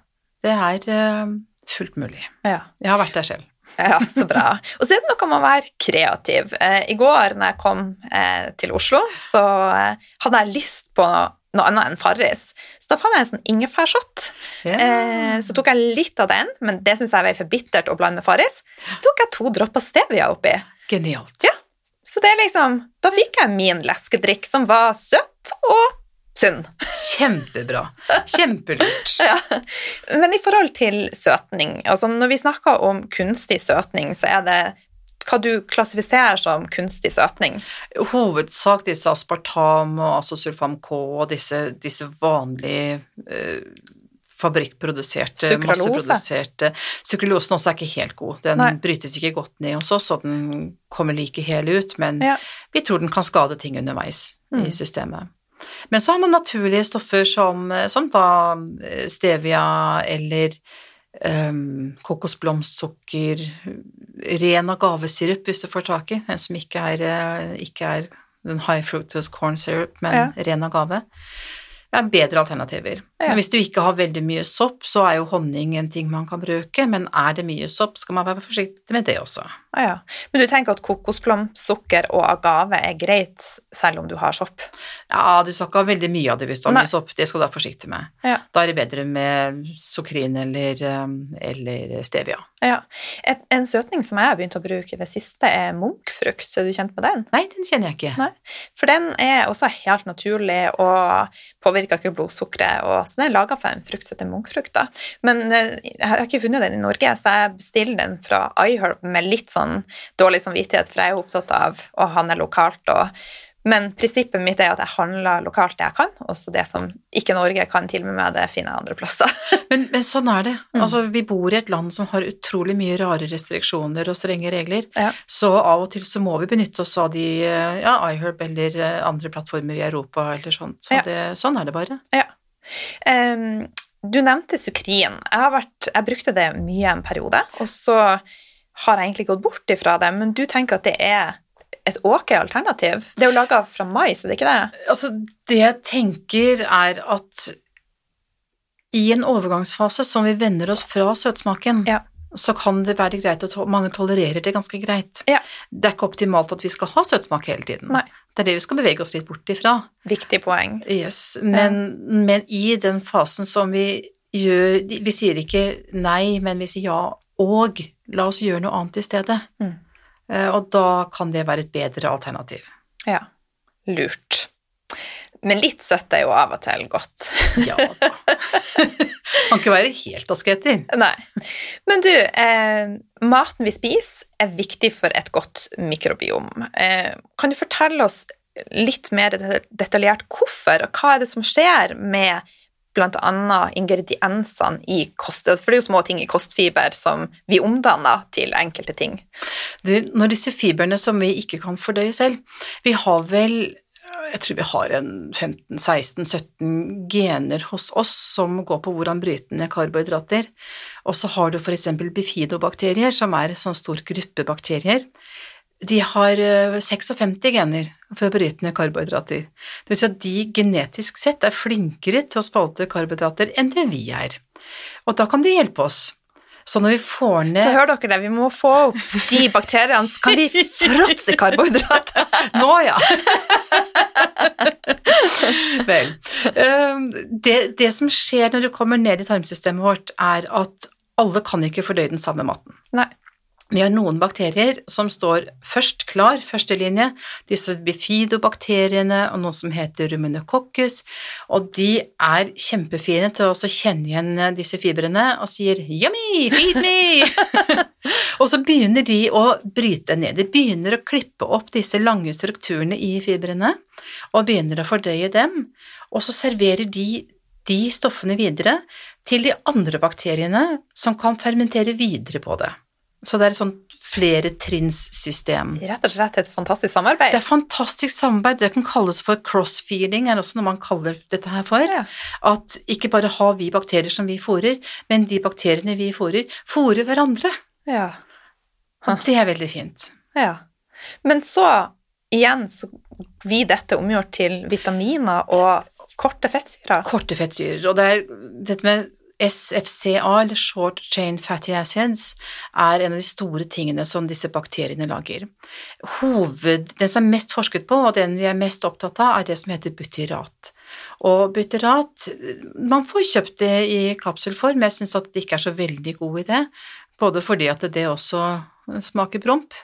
Det er uh, fullt mulig. ja. Jeg har vært der selv. Ja, så bra. Og så er det noe med å være kreativ. Eh, I går når jeg kom eh, til Oslo, så eh, hadde jeg lyst på noe annet enn Farris. Så da fant jeg en sånn ingefærshot. Eh, så tok jeg litt av den, men det syns jeg var for bittert å blande med Farris. Så tok jeg to dropper stevia oppi. Genialt. Ja. Så det er liksom Da fikk jeg min leskedrikk, som var søtt og sunn. Kjempebra. Kjempelurt. Ja. Men i forhold til søtning, altså når vi snakker om kunstig søtning, så er det hva du klassifiserer som kunstig søtning. Hovedsak disse aspartam og asosulfam K og disse, disse vanlige eh, fabrikkproduserte, Sukralose. masseproduserte Sukrelosen også er ikke helt god. Den Nei. brytes ikke godt ned hos oss, og den kommer like hel ut, men Ja. vi tror den kan skade ting underveis Mm. i systemet. Men så har man naturlige stoffer som, som da eh, stevia eller um, kokosblomstsukker, ren agavesirup hvis du får tak i, en som ikke er, eh, ikke er den high fructose corn syrup, men Ja. ren agave. Det er bedre alternativer. Ja. Men hvis du ikke har veldig mye sopp, så er jo honning en ting man kan bruke, men er det mye sopp, skal man være forsiktig med det også. Ah, ja. Men du tenker at kokosplomsukker og agave er greit selv om du har sopp? Ja, du skal ikke ha veldig mye av det hvis du har mye sopp, det skal du være forsiktig med. Ja. Da er det bedre med sukrin eller, um, eller stevia. ja. Et, en søtning som jeg har begynt å bruke i det siste, er munkfrukt. Er du kjent med den? Nei, den kjenner jeg ikke. Nei. For den er også helt naturlig og påvirker ikke blodsukkeret. Og, så den er laga fra en frukt som heter munkfrukt. Da. Men eh, jeg har ikke funnet den i Norge, så jeg bestiller den fra iHerb med litt sånn dårlig samvittighet, for jeg er opptatt av å handle lokalt. Og, men prinsippet mitt er at jeg handler lokalt det jeg kan, og så det som ikke Norge kan tilby meg, det finner jeg andre plasser. Men, men sånn er det. Mm. Altså, vi bor i et land som har utrolig mye rare restriksjoner og strenge regler, Ja. så av og til så må vi benytte oss av de, ja, iHerb eller eh, andre plattformer i Europa eller sånt. Så Ja. det, sånn er det bare. Em, du nevnte sukrin. Jeg, har vært, jeg brukte det mye en periode, og så har jeg egentlig gått bort ifra det, men du tenker at det er et ok alternativ? Det er jo laga fra mais, er det ikke det? Altså, det jeg tenker er at i en overgangsfase som vi venner oss fra søtsmaken, Ja. så kan det være greit to mange tolererer det ganske greit. Ja. Det er ikke optimalt at vi skal ha søtsmak hele tiden. Nei. Det er det vi skal bevege oss litt bort ifra. Viktig poeng. Yes. Men, men i den fasen som vi gjør Vi sier ikke nei, men vi sier ja og la oss gjøre noe annet i stedet. Mm. Eh, Og da kan det være et bedre alternativ. Ja. Lurt. Men litt søtt er jo av og til godt. Ja da. kan ikke være helt asketer. Nei. Men du, eh, maten vi spiser er viktig for et godt mikrobiom. Eh, kan du fortelle oss litt mer detaljert hvorfor, og hva er det som skjer med annet ingrediensene i kost? For det er jo små ting i kostfiber som vi omdanner til enkelte ting. Det, når disse fibrene som vi ikke kan fordøye selv Vi har vel jeg tror vi har en 15-16-17 gener hos oss som går på hvordan bryte ned karbohydrater. Og så har du f.eks. bifidobakterier, som er en sånn stor gruppe bakterier. De har eh, 56 gener for å bryte ned karbohydrater. Det vil si at de genetisk sett er flinkere til å spalte karbohydrater enn det vi er. Og da kan de hjelpe oss. Så når vi får ned Så hør dere det, vi må få opp de bakteriene, så kan de fråtse karbohydrater. Nå, ja. Vel. ehm, Det, det som skjer når du kommer ned i tarmsystemet vårt, er at alle kan ikke fordøye den samme maten. Nei. Vi har noen bakterier som står først klar, første linje, disse bifidobakteriene og noe som heter ruminococcus, og de er kjempefine til å kjenne igjen disse fibrene og sier «yummy, feed me!» og så begynner de å bryte ned, de begynner å klippe opp disse lange strukturene i fibrene og begynner å fordøye dem, og så serverer de de stoffene videre til de andre bakteriene som kan fermentere videre på det. Så det er et sånt fleretrinnssystem. Rett og slett et fantastisk samarbeid. Det er fantastisk samarbeid. Det kan kalles for crossfeeding, er også noe man kaller dette her for. Ja. At ikke bare har vi bakterier som vi fôrer, men de bakteriene vi fôrer, fôrer hverandre. Ja. Og det er veldig fint. Ja. Men så igjen så blir dette omgjort til vitaminer og korte fettsyrer. Korte fettsyrer. Og det er dette med SFCA, eller short chain fatty acids, er en av de store tingene som disse bakteriene lager. Hoved, den som er mest forsket på, og den vi er mest opptatt av, er det som heter butyrat. Og butyrat Man får kjøpt det i kapselform, jeg syns at det ikke er så veldig god idé. Både fordi at det også smaker promp.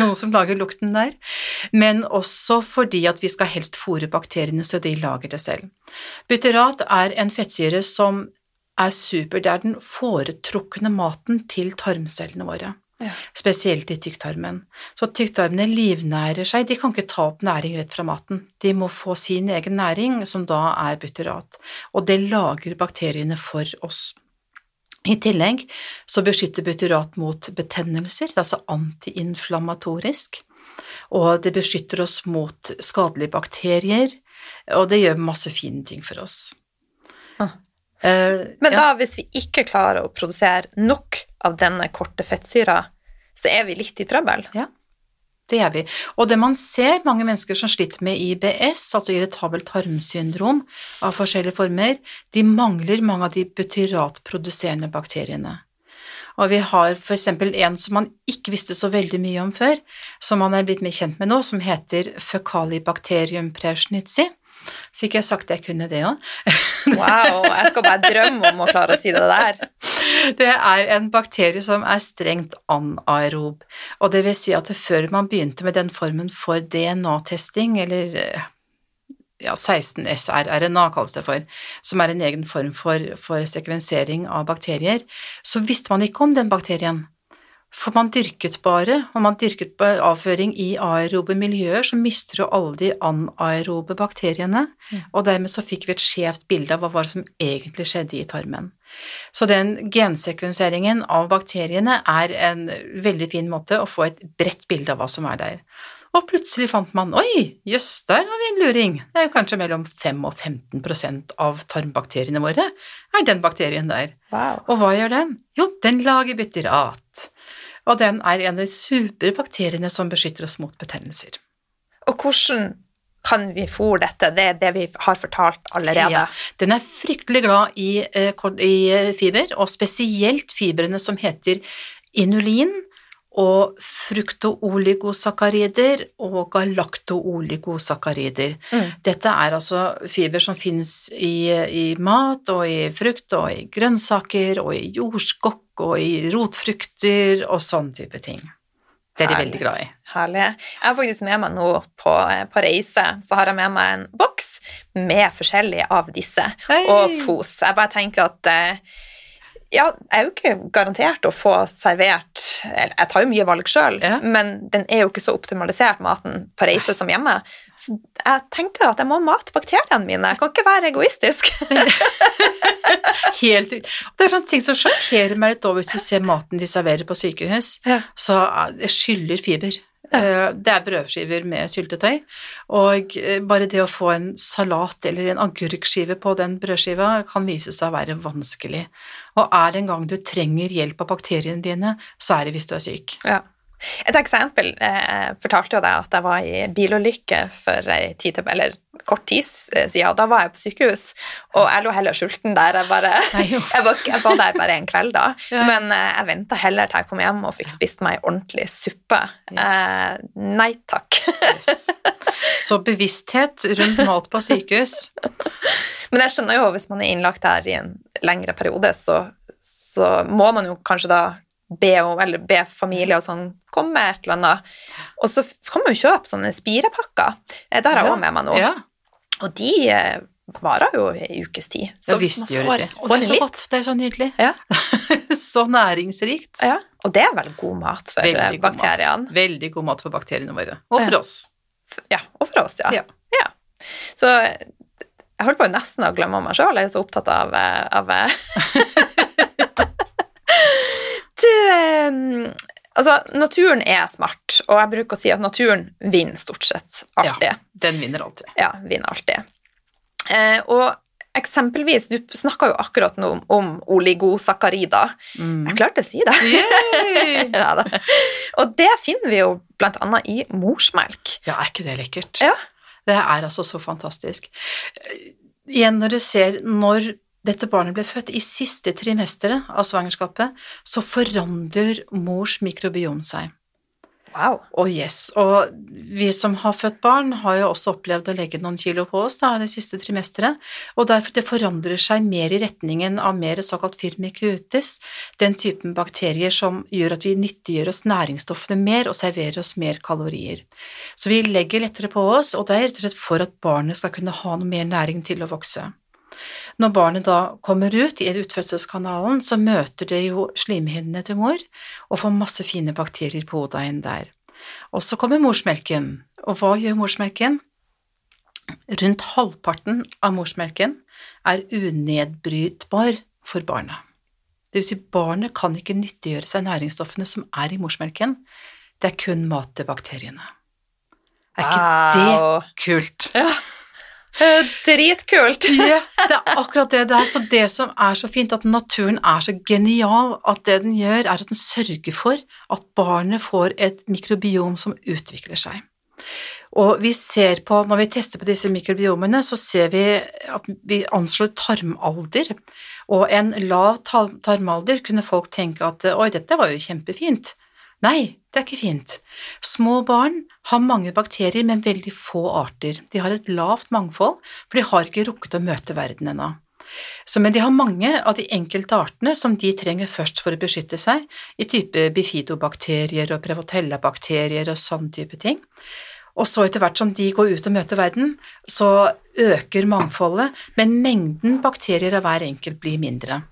Noe som lager lukten der. Men også fordi at vi skal helst fôre bakteriene så de lager det selv. Butyrat er en fettsyre som er super. Det er den foretrukne maten til tarmcellene våre. Ja. Spesielt i tykktarmen. Så tykktarmene livnærer seg. De kan ikke ta opp næring rett fra maten. De må få sin egen næring, som da er butyrat. Og det lager bakteriene for oss. I tillegg så beskytter butyrat mot betennelser, altså antiinflammatorisk, og det beskytter oss mot skadelige bakterier, og det gjør masse fine ting for oss. Ah. Uh, Men ja. da, hvis vi ikke klarer å produsere nok av denne korte fettsyra, så er vi litt i trøbbel. Det er vi. Og det man ser, mange mennesker som sliter med IBS, altså irritabelt tarmsyndrom av forskjellige former, de mangler mange av de butyratproduserende bakteriene. Og vi har eksempel en som man ikke visste så veldig mye om før, som man er blitt mer kjent med nå, som heter Fecalibacterium preschnitzi. Fikk jeg sagt jeg kunne det òg? Wow, jeg skal bare drømme om å klare å si det der. Det er en bakterie som er strengt anaerob, og det vil si at før man begynte med den formen for DNA-testing, eller ja, 16SRRNA kalles det for, som er en egen form for, for sekvensering av bakterier, så visste man ikke om den bakterien. For man dyrket bare, og man dyrket på avføring i aerobe miljøer, så mister du alle de anaerobe bakteriene, mm. og dermed så fikk vi et skjevt bilde av hva som egentlig skjedde i tarmen. Så den gensekvenseringen av bakteriene er en veldig fin måte å få et bredt bilde av hva som er der. Og plutselig fant man oi, jøss, der har vi en luring. Det er jo kanskje mellom 5 og 15% av tarmbakteriene våre er den bakterien der. Wow. Og hva gjør den? Jo, den lager bytterat. og den er en av de supre bakteriene som beskytter oss mot betennelser. Og hvordan kan vi fôre dette? Det er det vi har fortalt allerede. Ja, den er fryktelig glad i, eh, i eh, fiber, og spesielt fibrene som heter inulin og fruktooligosakkarider og galaktooligosakkarider. Mm. Dette er altså fiber som finnes i, i, mat og i frukt og i grønnsaker og i jordskokk og i rotfrukter og sånn type ting. Det er de veldig glad i. Herlig. Jeg har faktisk med meg nå på, på, reise, så har jeg med meg en boks med forskjellige av disse, Hei. og FOS. Jeg bare tenker at eh, ja, jeg er jo ikke garantert å få servert eller Jeg tar jo mye valg sjøl, ja. men den er jo ikke så optimalisert, maten på reise som hjemme. Så jeg tenkte at jeg må mate bakteriene mine. Jeg kan ikke være egoistisk. Helt Det er sånne ting som sjokkerer meg litt over hvis du ser maten de serverer på sykehus. Ja. Så det skyller fiber. Eh, det er brødskiver med syltetøy, og eh, bare det å få en salat eller en agurkskive på den brødskiva kan vise seg å være vanskelig. Og er det en gang du trenger hjelp av bakteriene dine, så er det hvis du er syk. Ja. Et eksempel Jeg fortalte jo deg at jeg var i bilulykke for ei tid til, eller kort tid siden, og da var jeg på sykehus, og jeg lå heller sulten der. Jeg, bare, jeg, var, jeg var, der bare en kveld, da, ja. men eh, jeg venta heller til jeg kom hjem og fikk spist meg ordentlig suppe. Yes. Eh, nei takk. yes. Så bevissthet rundt mat på sykehus. men jeg skjønner jo, hvis man er innlagt her i en lengre periode, så, så må man jo kanskje da be, eller be familie og sånn komme med et eller annet. Og så kan man jo kjøpe sånne spirepakker. Det der har jeg òg med meg nå. Ja. Og de eh, varer jo i ukes tid. Så ja, man får det. Og det er så godt. Det er så nydelig. Ja. så næringsrikt. Ja. Og det er vel god mat for Veldig bakteriene. God Veldig god mat for bakteriene våre. Og for oss. Ja, og for oss, ja. ja. Så jeg holdt på nesten å glemme meg sjøl, jeg er så opptatt av, eh, av Altså, naturen er smart, og jeg bruker å si at naturen vinner stort sett alltid. Ja, den vinner alltid. Ja, vinner alltid. Eh, og eksempelvis, du snakka jo akkurat nå om, om. Mm. Jeg klarte å si det. ja, og det finner vi jo blant annet i morsmelk. Ja, er ikke det lekkert? Ja. Det er altså så fantastisk. Igjen, når du ser når dette barnet ble født i siste trimesteret av svangerskapet, så forandrer mors mikrobiom seg. Wow. Og yes, og vi som har født barn, har jo også opplevd å legge noen kilo på oss da, det siste trimesteret, og derfor det forandrer seg mer i retningen av mer såkalt firmicutes, den typen bakterier som gjør at vi nyttiggjør oss næringsstoffene mer og serverer oss mer kalorier. Så vi legger lettere på oss, og det er rett og slett for at barnet skal kunne ha noe mer næring til å vokse. Når barnet da kommer ut i utfødselskanalen, så møter det jo slimhinnene til mor og får masse fine bakterier på hodet inn der. Og så kommer morsmelken, og hva gjør morsmelken? Rundt halvparten av morsmelken er unedbrytbar for barnet. Det vil si, barnet kan ikke nyttiggjøre seg næringsstoffene som er i morsmelken, det er kun mat til bakteriene. Er ikke wow. det kult? Ja. Dritkult! ja, det er akkurat det det er. Så det som er så fint, at naturen er så genial, at det den gjør, er at den sørger for at barnet får et mikrobiom som utvikler seg. Og vi ser på, når vi tester på disse mikrobiomene, så ser vi at vi anslår tarmalder, og en lav tarmalder kunne folk tenke at oi, dette var jo kjempefint. Nei, det er ikke fint. Små barn har mange bakterier, men veldig få arter. De har et lavt mangfold, for de har ikke rukket å møte verden ennå. Men de har mange av de enkelte artene som de trenger først for å beskytte seg, i type bifidobakterier og prevotellabakterier og sånn type ting. Og så etter hvert som de går ut og møter verden, så øker mangfoldet, men mengden bakterier av hver enkelt blir mindre.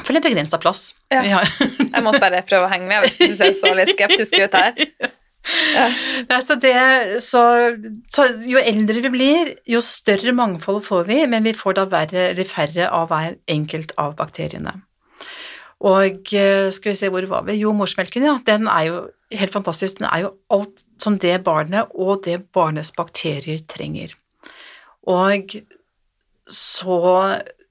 For det er begrensa plass. Ja. Ja. Jeg måtte bare prøve å henge med hvis du ser så litt skeptisk ut her. Nei, så det, så, så jo eldre vi blir, jo større mangfold får vi, men vi får da verre eller færre av hver enkelt av bakteriene. Og eh, skal vi se, hvor var vi? Jo, morsmelken, ja. Den er jo helt fantastisk. Den er jo alt som det barnet og det barnets bakterier trenger. Og så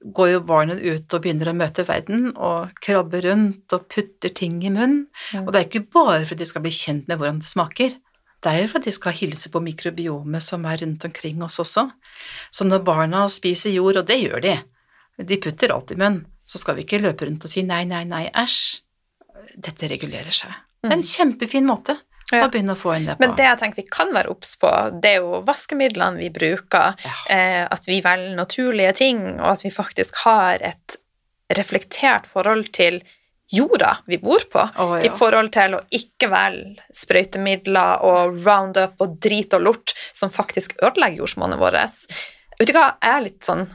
går jo barnet ut og begynner å møte verden og krabber rundt og putter ting i munnen. Mm. Og det er ikke bare for at de skal bli kjent med hvordan det smaker. Det er jo for at de skal hilse på mikrobiomet som er rundt omkring oss også. Så når barna spiser jord, og det gjør de, de putter alt i munnen, så skal vi ikke løpe rundt og si nei, nei, nei, æsj. Dette regulerer seg. Det er en kjempefin måte Ja. og begynne å få inn det på. Men det jeg tenker vi kan være obs på, det er jo vaskemidlene vi bruker, Ja. eh, at vi velger naturlige ting, og at vi faktisk har et reflektert forhold til jorda vi bor på, oh, ja. i forhold til å ikke velge sprøytemidler og roundup og drit og lort som faktisk ødelegger jordsmonnet vårt. Vet du hva, jeg er litt sånn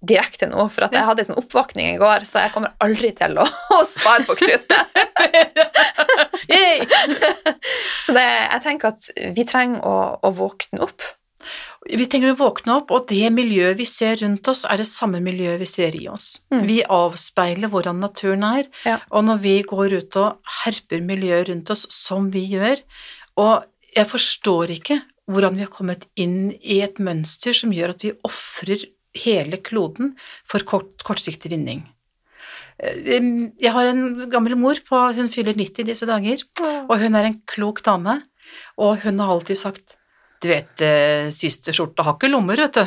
direkte nå, for at jeg hadde en sånn oppvåkning i går, så jeg kommer aldri til å, å spare på kruttet. Så det, jeg tenker at vi trenger å, å våkne opp. Vi trenger å våkne opp, og det miljøet vi ser rundt oss, er det samme miljøet vi ser i oss. Mm. Vi avspeiler hvordan naturen er, Ja. og når vi går ut og herper miljøet rundt oss som vi gjør, og jeg forstår ikke hvordan vi har kommet inn i et mønster som gjør at vi ofrer hele kloden for kort, kortsiktig vinning. Eh, Jeg har en gammel mor på, hun fyller 90 disse dager, og hun er en klok dame, og hun har alltid sagt du vet, eh, siste skjorte har ikke lommer, vet du.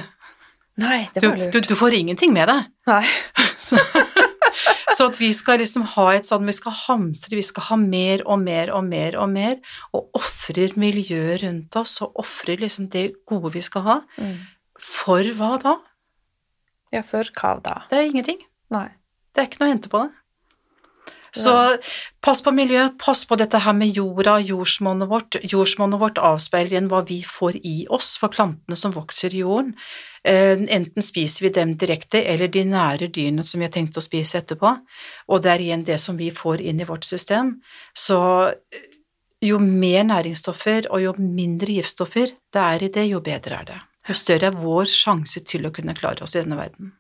Nei, det var lurt. du, du får ingenting med deg. Nei. Så, så at vi skal liksom ha et sånn, vi skal hamstre, vi skal ha mer og mer og mer og mer, og ofrer miljøet rundt oss, og ofrer liksom det gode vi skal ha. Mm. For hva da? Ja, før kav da? Det er ingenting. Nei. Det er ikke noe å hente på det. Så pass på miljøet, pass på dette her med jorda, jordsmonnet vårt. Jordsmonnet vårt avspeiler igjen hva vi får i oss for plantene som vokser i jorden. Eh, Enten spiser vi dem direkte, eller de nære dyrene som vi har tenkt å spise etterpå, og det er igjen det som vi får inn i vårt system. Så eh, jo mer næringsstoffer og jo mindre giftstoffer det er i det, jo bedre er det. Jo større er vår sjanse til å kunne klare oss i denne verden.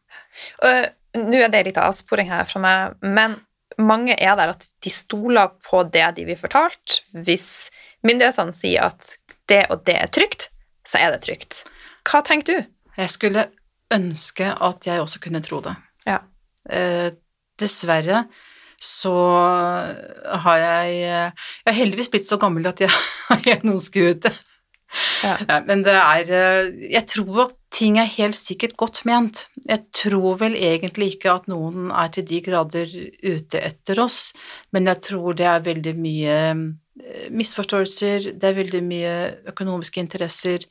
Uh, Nå er det litt avsporing her fra meg, men mange er der at de stoler på det de blir fortalt. Hvis myndighetene sier at det og det er trygt, så er det trygt. Hva tenker du? Jeg skulle ønske at jeg også kunne tro det. Ja. Uh, dessverre så har jeg Jeg har heldigvis blitt så gammel at jeg har gjennomskuet det. Ja. Ja, men det er eh, Jeg tror at ting er helt sikkert godt ment. Jeg tror vel egentlig ikke at noen er til de grader ute etter oss, men jeg tror det er veldig mye eh, misforståelser, det er veldig mye økonomiske interesser,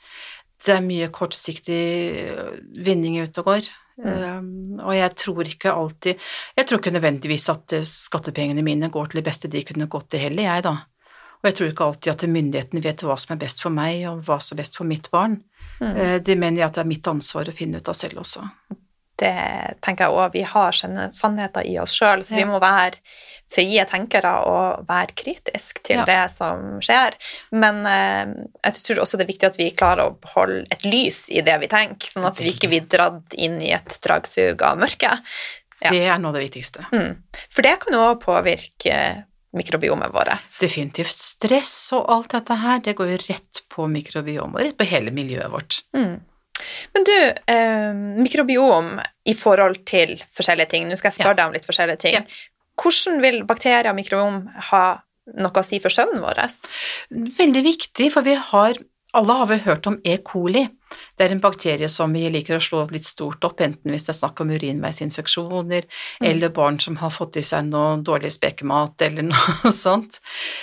det er mye kortsiktig eh, vinning ute og går. Um, og jeg tror ikke alltid Jeg tror ikke nødvendigvis at skattepengene mine går til det beste de kunne gått til heller, jeg, da. Og jeg tror ikke alltid at myndighetene vet hva som er best for meg, og hva som er best for mitt barn. Mm. Det mener jeg at det er mitt ansvar å finne ut av selv også. Det tenker jeg også. Vi har sannheter i oss sjøl, så vi må være frie tenkere og være kritisk til Ja. det som skjer. Men eh, jeg tror også det er viktig at vi klarer å beholde et lys i det vi tenker, sånn at vi ikke blir dratt inn i et dragsug av mørket. Ja. Det er noe av det viktigste. Mm. For det kan jo også påvirke mikrobiomet vårt. Definitivt. Stress og alt dette her, det går jo rett på mikrobiomet, og rett på hele miljøet vårt. Mm. Men du, eh, mikrobiom i forhold til forskjellige ting, nå skal jeg spørre Ja. deg om litt forskjellige ting. Ja. Hvordan vil bakterier og mikrobiom ha noe å si for søvnen vår? Veldig viktig, for vi har alle har vel hørt om E. coli. Det er en bakterie som vi liker å slå litt stort opp, enten hvis det er snakk om urinveisinfeksjoner, mm. eller barn som har fått i seg noe dårlig spekemat, eller noe sånt.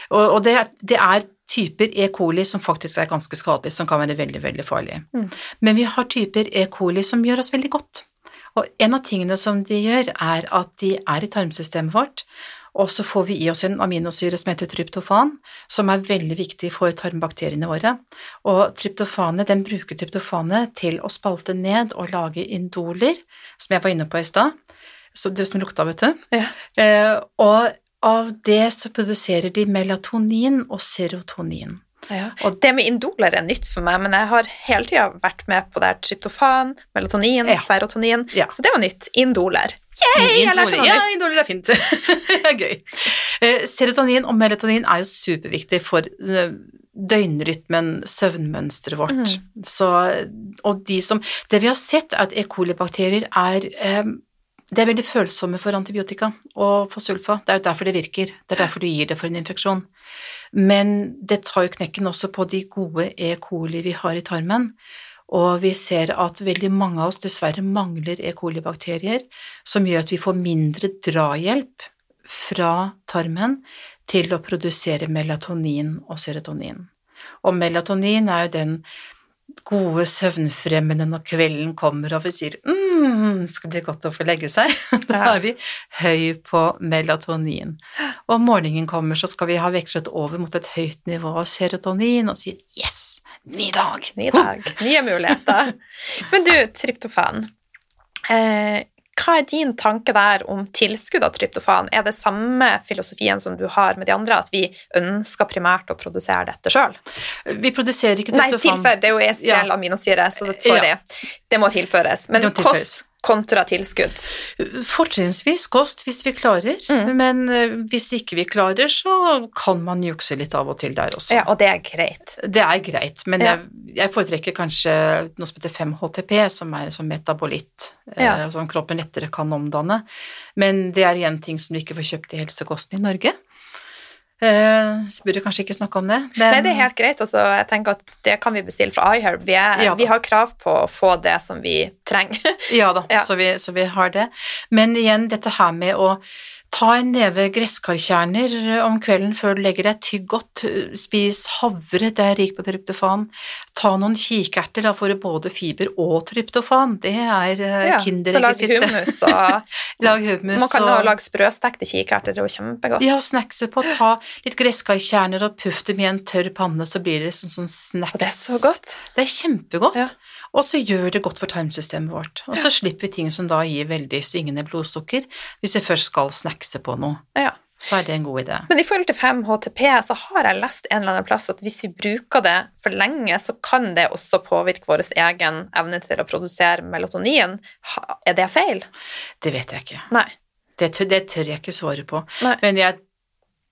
Og, og det, det, er typer E. coli som faktisk er ganske skadelige, som kan være veldig, veldig farlige. Mm. Men vi har typer E. coli som gjør oss veldig godt. Og en av tingene som de gjør, er at de er i tarmsystemet vårt, og så får vi i oss en aminosyre som heter tryptofan, som er veldig viktig for tarmbakteriene våre. Og tryptofanet, den bruker tryptofanet til å spalte ned og lage indoler, som jeg var inne på i stad, det som lukta, vet du. Ja. Eh, og av det så produserer de melatonin og serotonin. Ja. Og det med indoler er nytt for meg, men jeg har hele tida vært med på det her tryptofan, melatonin, ja. serotonin, ja. så det var nytt. Indoler. Yay, lærte noe ja. Indoler er fint. det er gøy. Eh, serotonin og melatonin er jo superviktig for eh, døgnrytmen, søvnmønsteret vårt. Mm. Så, og de som Det vi har sett, er at E. coli-bakterier er eh, det er veldig følsomme for antibiotika og for sulfa. Det er jo derfor det virker. Det er derfor du gir det for en infeksjon. Men det tar jo knekken også på de gode E. coli vi har i tarmen. Og vi ser at veldig mange av oss dessverre mangler E. coli-bakterier, som gjør at vi får mindre drahjelp fra tarmen til å produsere melatonin og serotonin. Og melatonin er jo den gode søvnfremmende når kvelden kommer og vi sier mm, det skal bli godt å få legge seg. Da er vi høy på melatonin. Og om morgenen kommer, så skal vi ha vekslet over mot et høyt nivå av serotonin og sier yes, ny dag! Ny dag, nye muligheter. Men du, tryptofan. Eh, hva er din tanke der om tilskudd av tryptofan? Er det samme filosofien som du har med de andre, at vi ønsker primært å produsere dette sjøl? Vi produserer ikke tryptofan. Nei, tilfør. Det er jo ECL aminosyre, så sorry. Ja. Det må tilføres. Men kost kontra tilskudd? Fortrinnsvis kost, hvis vi klarer. Mm. Men eh, hvis ikke vi klarer, så kan man jukse litt av og til der også. Ja, Og det er greit? Det er greit, men ja. jeg, jeg, foretrekker kanskje noe som heter 5-HTP, som er som metabolitt, eh, ja. som kroppen lettere kan omdanne. Men det er igjen ting som du ikke får kjøpt i helsekosten i Norge. Uh, så burde kanskje ikke snakke om det. Men... Nei, det er helt greit. Også, jeg tenker at Det kan vi bestille fra iHerb. Vi, ja, vi, har krav på å få det som vi trenger. ja da, ja. Så, vi, så, vi, har det. Men igjen, dette her med å Ta en neve gresskarkjerner om kvelden før du legger deg, tygg godt, spis havre, det er rik på tryptofan. Ta noen kikerter, da får du både fiber og tryptofan, det er eh, ja, kinderegget sitt. Så lag hummus og lag hummus Man kan og... lage sprøstekte kikerter, det er jo kjempegodt. Ja, snackse på, ta litt gresskarkjerner og puff dem i en tørr panne, så blir det sånn, sånn snacks. Og det er så godt. Det er kjempegodt. Ja. Og så gjør det godt for tarmsystemet vårt. Og så slipper vi ting som da gir veldig svingende blodsukker, hvis vi først skal snackse på noe. Ja. Så er det en god idé. Men i forhold til 5-HTP så har jeg lest en eller annen plass at hvis vi bruker det for lenge, så kan det også påvirke vår egen evne til å produsere melatonin. Er det feil? Det vet jeg ikke. Nei. Det tør, det tør jeg ikke svare på. Nei. Men jeg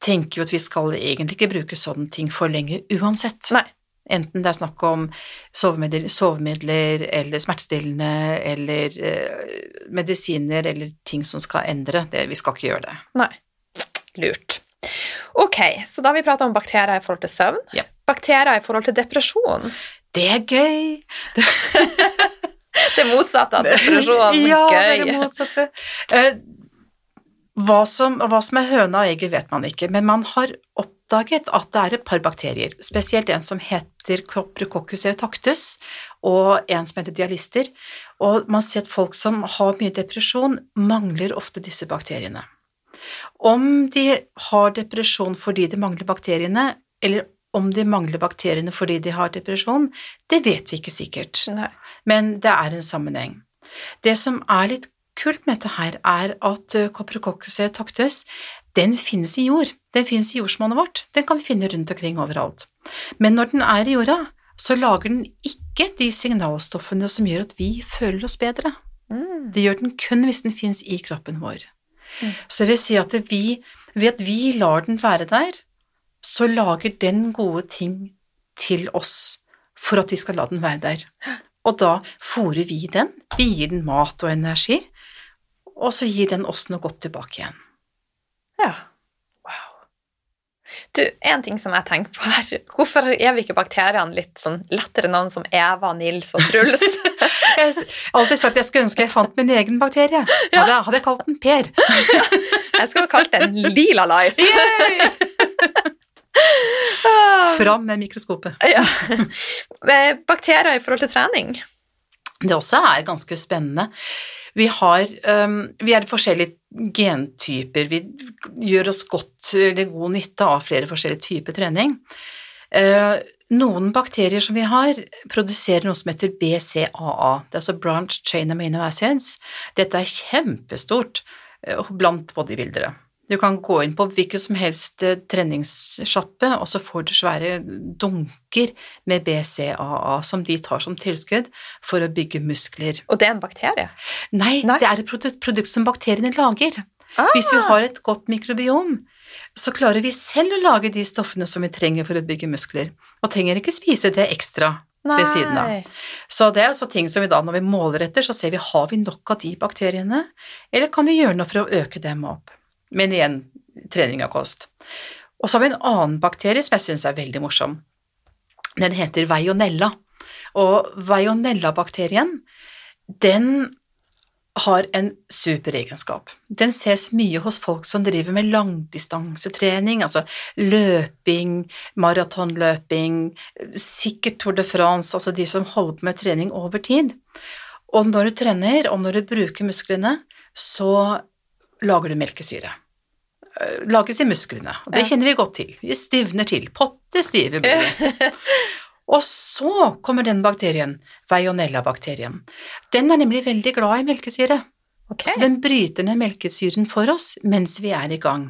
tenker jo at vi skal egentlig ikke bruke sånne ting for lenge uansett. Nei. Enten det er snakk om sovemidler, sovemidler eller smertestillende eller eh, medisiner eller ting som skal endre. Det, vi skal ikke gjøre det. Nei. Lurt. Ok, så da har vi prata om bakterier i forhold til søvn. Ja. Bakterier i forhold til depresjon. Det er gøy! det motsatte av depresjon. Ja, gøy. Ja, det er det motsatte. Eh, hva som, hva som, er høna og egget, vet man ikke, men man har oppdaget at det er et par bakterier, spesielt en som heter Coprococcus eutactus, og en som heter dialister, og man ser at folk som har mye depresjon, mangler ofte disse bakteriene. Om de har depresjon fordi de mangler bakteriene, eller om de mangler bakteriene fordi de har depresjon, det vet vi ikke sikkert, Nei. men det er en sammenheng. Det som er litt kult med dette her, er at eh, Coprococcus tactus den finnes i jord. Den finnes i jordsmonnet vårt. Den kan vi finne rundt omkring overalt. Men når den er i jorda, så lager den ikke de signalstoffene som gjør at vi føler oss bedre. Mm. Det gjør den kun hvis den finnes i kroppen vår. Mm. Så jeg vil si at vi, ved at vi lar den være der, så lager den gode ting til oss for at vi skal la den være der. Og da fôrer vi den, vi gir den mat og energi, og så gir den oss noe godt tilbake igjen. Ja. Wow. Du, En ting som jeg tenker på her, hvorfor er vi ikke bakteriene litt sånn lettere navn som Eva, Nils og Truls? Jeg har alltid sagt at jeg skulle ønske jeg fant min egen bakterie. Ja. Hadde, hadde jeg kalt den Per. jeg skulle kalt den Lila Life. Fram med mikroskopet. ja. Bakterier i forhold til trening? Det også er ganske spennende. Vi, har, um, vi er forskjellige gentyper. Vi gjør oss godt eller god nytte av flere forskjellige typer trening. Uh, noen bakterier som vi har, produserer noe som heter BCAA, det er altså Branch Chain Amino Acids. Dette er kjempestort uh, blant bodybuildere. Du kan gå inn på hvilken som helst eh, treningssjappe, og så får du svære dunker med BCAA som de tar som tilskudd for å bygge muskler. Og det er en bakterie? Nei, Nei. det er et produkt, produkt som bakteriene lager. Ah. Hvis vi har et godt mikrobiom, så klarer vi selv å lage de stoffene som vi trenger for å bygge muskler, og trenger ikke spise det ekstra Nei. ved siden av. Så det er altså ting som vi da, når vi måler etter, så ser vi har vi nok av de bakteriene, eller kan vi gjøre noe for å øke dem opp. Men igjen trening av kost. Og så har vi en annen bakterie som jeg syns er veldig morsom. Den heter veionella. Og veionella-bakterien, den har en superegenskap. Den ses mye hos folk som driver med langdistansetrening, altså løping, maratonløping, sikkert Tour de France, altså de som holder på med trening over tid. Og når du trener, og når du bruker musklene, så lager du melkesyre. Eh, lages i musklene, og det kjenner vi godt til. Vi stivner til. Potte stive blir. Og så kommer den bakterien, veionella-bakterien. Den er nemlig veldig glad i melkesyre. Okay. Så den bryter ned melkesyren for oss mens vi er i gang.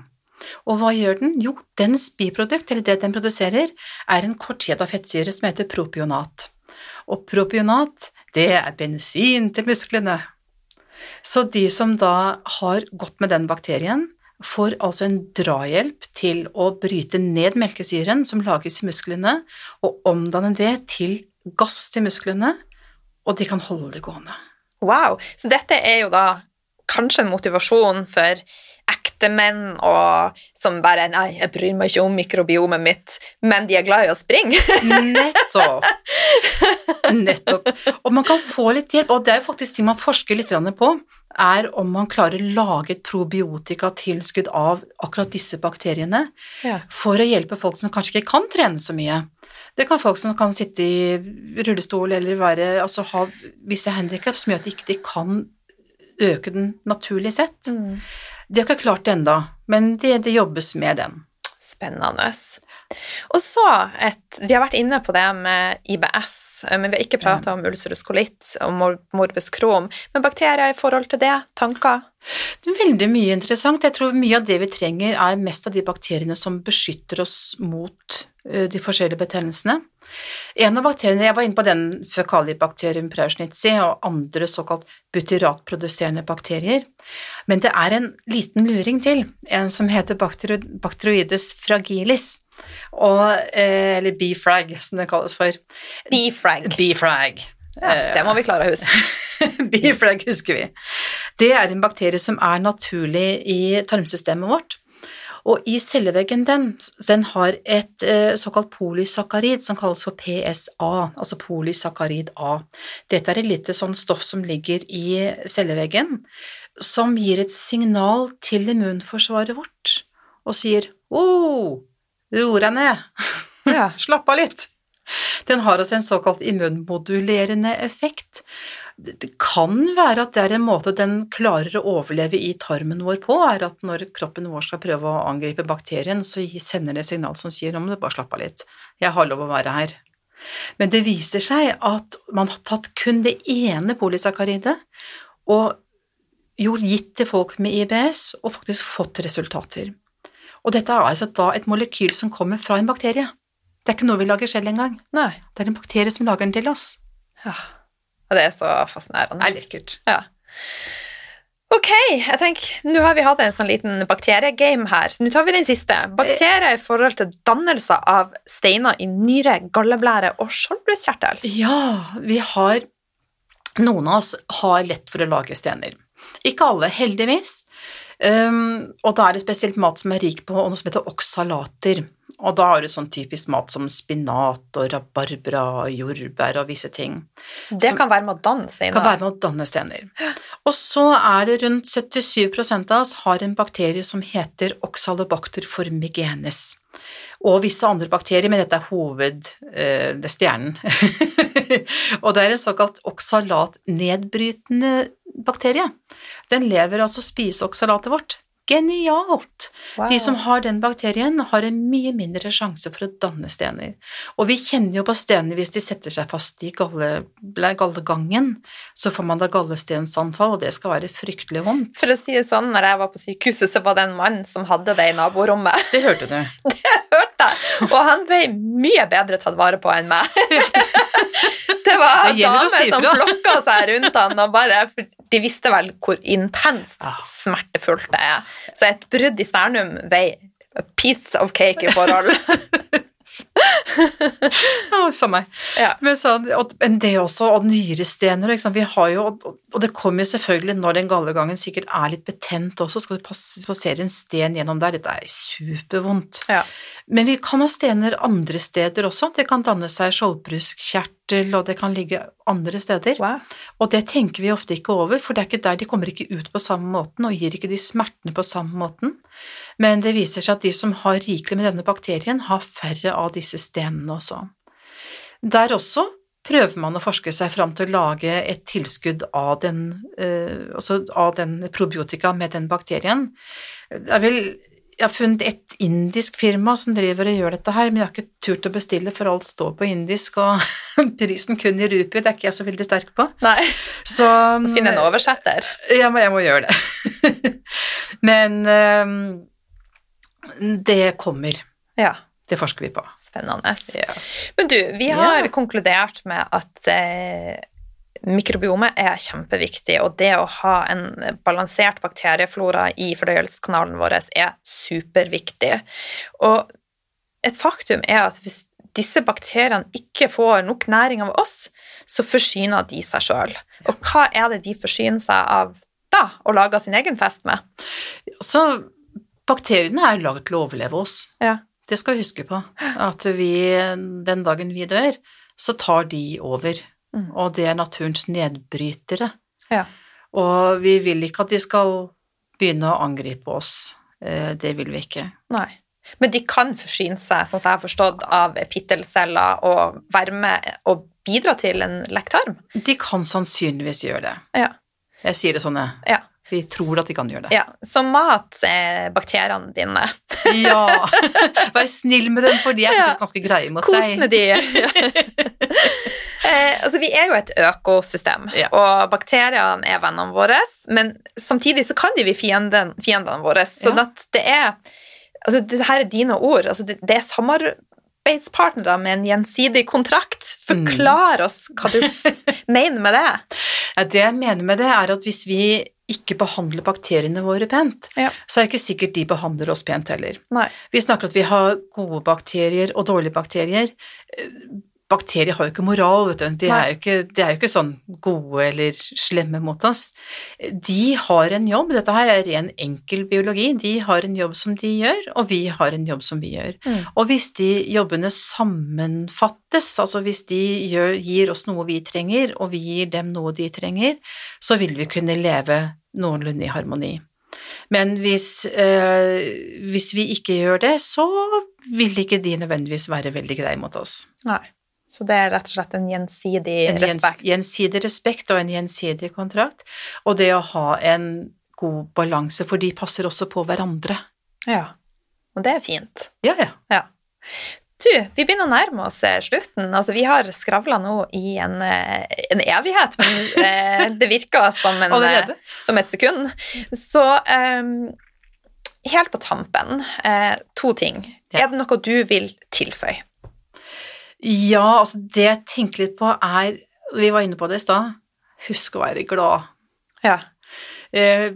Og hva gjør den? Jo, dens biprodukt, eller det den produserer, er en kortkjeda fettsyre som heter propionat. Og propionat, det er bensin til musklene. Så de som da har gått med den bakterien, får altså en drahjelp til å bryte ned melkesyren som lages i musklene, og omdanne det til gass til musklene, og de kan holde det gående. Wow, så dette er jo da kanskje en motivasjon for ekte menn og, som bare 'Nei, jeg bryr meg ikke om mikrobiomet mitt', men de er glad i å springe. Nettopp. Nettopp. Og man kan få litt hjelp, og det er jo faktisk ting man forsker litt på, er om man klarer å lage et probiotikatilskudd av akkurat disse bakteriene ja. for å hjelpe folk som kanskje ikke kan trene så mye. Det kan folk som kan sitte i rullestol eller være, altså ha visse handikap som gjør at de ikke kan øke den naturlig sett. Mm. De har ikke klart det ennå, men det, det, jobbes med den. Spennende. Og så et Vi har vært inne på det med IBS, men vi har ikke prata om ulcerus colitt og morbus Crohn. Men bakterier i forhold til det, tanker? Det veldig mye interessant. Jeg tror mye av det vi trenger, er mest av de bakteriene som beskytter oss mot eh, de forskjellige betennelsene. En av bakteriene, Jeg var inne på den føkalibakterium prausnitzi og andre såkalt butyratproduserende bakterier, men det er en liten luring til, en som heter bacteroides fragilis, og, eller B-frag, som det kalles for. Bfrag. Ja, det må vi klare å huske. bfrag husker vi. Det er en bakterie som er naturlig i tarmsystemet vårt. Og i celleveggen den, den har et eh, såkalt polysakkarid som kalles for PSA, altså polysakkarid A. Dette er et lite sånn stoff som ligger i celleveggen, som gir et signal til immunforsvaret vårt og sier oh, ro deg ned, slapp av litt. Den har også en såkalt immunmodulerende effekt, det kan være at det er en måte den klarer å overleve i tarmen vår på, er at når kroppen vår skal prøve å angripe bakterien, så sender det signal som sier om det bare slapp av litt, jeg har lov å være her. Men det viser seg at man har tatt kun det ene polysakkaridet og gitt til folk med IBS og faktisk fått resultater. Og dette er altså da et molekyl som kommer fra en bakterie. Det er ikke noe vi lager selv engang. Nei. Det er en bakterie som lager den til oss. Ja. Og det er så fascinerende. Det er litt kult. Ja. Ok, jeg tenker, nå har vi hatt en sånn liten bakteriegame her, så nå tar vi den siste. Bakterier i forhold til dannelse av steiner i nyre, galleblære og skjoldbruskkjertel. Ja, vi har Noen av oss har lett for å lage stener. Ikke alle, heldigvis. Um, og da er det spesielt mat som er rik på noe som heter oksalater. Og da har du sånn typisk mat som spinat og rabarbra og jordbær og visse ting. Så det Som- kan være med å danne steiner? Kan være med å danne steiner. Og så er det rundt 77 av oss har en bakterie som heter oxalobacter formigenes. Og visse andre bakterier, men dette er hoved... eh, det er stjernen. og det er en såkalt oksalatnedbrytende bakterie. Den lever altså spiseoksalatet vårt. Genialt! Wow. De som har den bakterien, har en mye mindre sjanse for å danne stener. Og vi kjenner jo på stener hvis de setter seg fast i galle, gallegangen, så får man da gallestensanfall, og det skal være fryktelig vondt. For å si det sånn, når jeg var på sykehuset, så var det en mann som hadde det i naborommet. Det hørte du. Hørte jeg. Og han ble mye bedre tatt vare på enn meg. Det var Det damer si som flokka seg rundt han, og bare De visste vel hvor intenst Ja. smertefullt det er. Så et brudd i sternum veier a piece of cake i forhold. Ja, for meg. Ja. Men, så, og, men det også, og nyrestener, vi har jo, og, det kommer jo selvfølgelig når den gallegangen sikkert er litt betent også, skal du passere en sten gjennom der, dette er supervondt. Ja. Men vi kan ha stener andre steder også, det kan danne seg skjoldbruskkjertel, og det kan ligge andre steder. Wow. Og det tenker vi ofte ikke over, for det er ikke der de kommer ikke ut på samme måten og gir ikke de smertene på samme måten. Men det viser seg at de som har rikelig med denne bakterien, har færre av disse stenene også. Der også prøver man å forske seg fram til å lage et tilskudd av den, eh, altså av den probiotika med den bakterien. Det er vel jeg har funnet et indisk firma som driver og gjør dette her, men jeg har ikke turt å bestille, for alt står på indisk, og prisen kun i rupier, det er ikke jeg så veldig sterk på. Nei, Så finn en oversetter. Ja, men jeg må gjøre det. Men um, det kommer. Ja, Det forsker vi på. spennende. Ja. Men du, vi har Ja. konkludert med at eh, mikrobiomet er kjempeviktig, og det å ha en balansert bakterieflora i fordøyelseskanalen vår er superviktig. Og et faktum er at hvis disse bakteriene ikke får nok næring av oss, så forsyner de seg sjøl. Og hva er det de forsyner seg av da, og lager sin egen fest med? Så bakteriene er laget til å overleve oss. Ja. Det skal vi huske på. At vi, den dagen vi dør, så tar de over. Mm. Og det er naturens nedbrytere. Ja. Og vi vil ikke at de skal begynne å angripe oss. Eh, Det vil vi ikke. Nei. Men de kan forsyne seg, sånn som jeg har forstått, av pittelceller og være med og bidra til en lekt tarm. De kan sannsynligvis gjøre det. Ja. Jeg sier det sånn, jeg. Ja. Vi tror at de kan gjøre det. ja. Så mat er bakteriene dine. Ja! Vær snill med dem, for de er faktisk ganske greie mot Kos deg. med de. eh, altså, vi er jo et økosystem, Ja. og bakteriene er vennene våre, men samtidig så kan de bli fienden, fiendene våre, sånn Ja. at det er Altså, det her er dine ord. Altså, det, det er samarbeidspartnere med en gjensidig kontrakt. Forklar oss hva du mener med det. Ja, det jeg mener med det, er at hvis vi ikke behandler bakteriene våre pent, Ja. så er det ikke sikkert de behandler oss pent heller. Nei. Vi snakker at vi har gode bakterier og dårlige bakterier. Bakterier har jo ikke moral, vet du. De er ikke, de er jo ikke sånn gode eller slemme mot oss. De har en jobb, dette her er ren enkel biologi, de har en jobb som de gjør, og vi har en jobb som vi gjør. Mm. Og hvis de jobbene sammenfattes, altså hvis de gjør, gir oss noe vi trenger, og vi gir dem noe de trenger, så vil vi kunne leve noenlunde i harmoni. Men hvis, øh, hvis vi ikke gjør det, så vil ikke de nødvendigvis være veldig greie mot oss. Nei. Så det er rett og slett en gjensidig En respekt? En gjensidig respekt og en gjensidig kontrakt, og det å ha en god balanse, for de passer også på hverandre. Ja. Og det er fint. Ja, ja. Ja. Du, vi begynner å nærme oss eh, slutten. Altså, vi har skravla nå i en, eh, en evighet, men eh, det virker som, en, som et sekund. Så um, helt på tampen, to ting. Ja. Er det noe du vil tilføye? Ja, altså det jeg tenker litt på er Vi var inne på det i stad. Husk å være glad. Ja, Eh,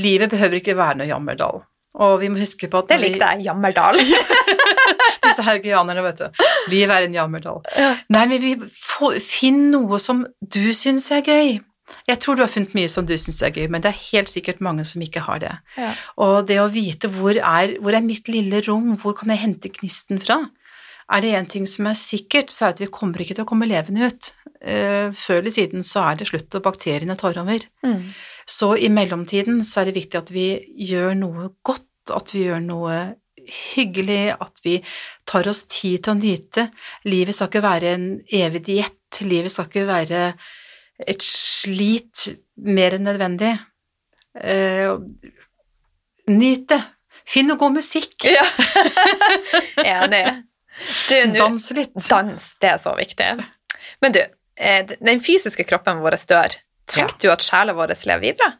livet behøver ikke være noe jammerdal. Og vi må huske på at det likte jeg. Jammerdal. Disse haugianerne, vet du. Livet er en jammerdal. Ja. Nei, men vi får, finn noe som du syns er gøy. Jeg tror du har funnet mye som du syns er gøy, men det er helt sikkert mange som ikke har det. Ja. Og det å vite hvor er, hvor er mitt lille rom, hvor kan jeg hente gnisten fra? Er det én ting som er sikkert, så er det at vi kommer ikke til å komme levende ut. Eh, Før eller siden så er det slutt, og bakteriene tar over. Mm. Så i mellomtiden så er det viktig at vi gjør noe godt, at vi gjør noe hyggelig, at vi tar oss tid til å nyte. Livet skal ikke være en evig diett, livet skal ikke være et slit mer enn nødvendig. Eh, Nyt det. Finn noe god musikk. Ja. Enig. Du, nu, Dans litt. Dans, det er så viktig. Men du, eh, den fysiske kroppen vår dør. Tenker du at sjela vår lever videre?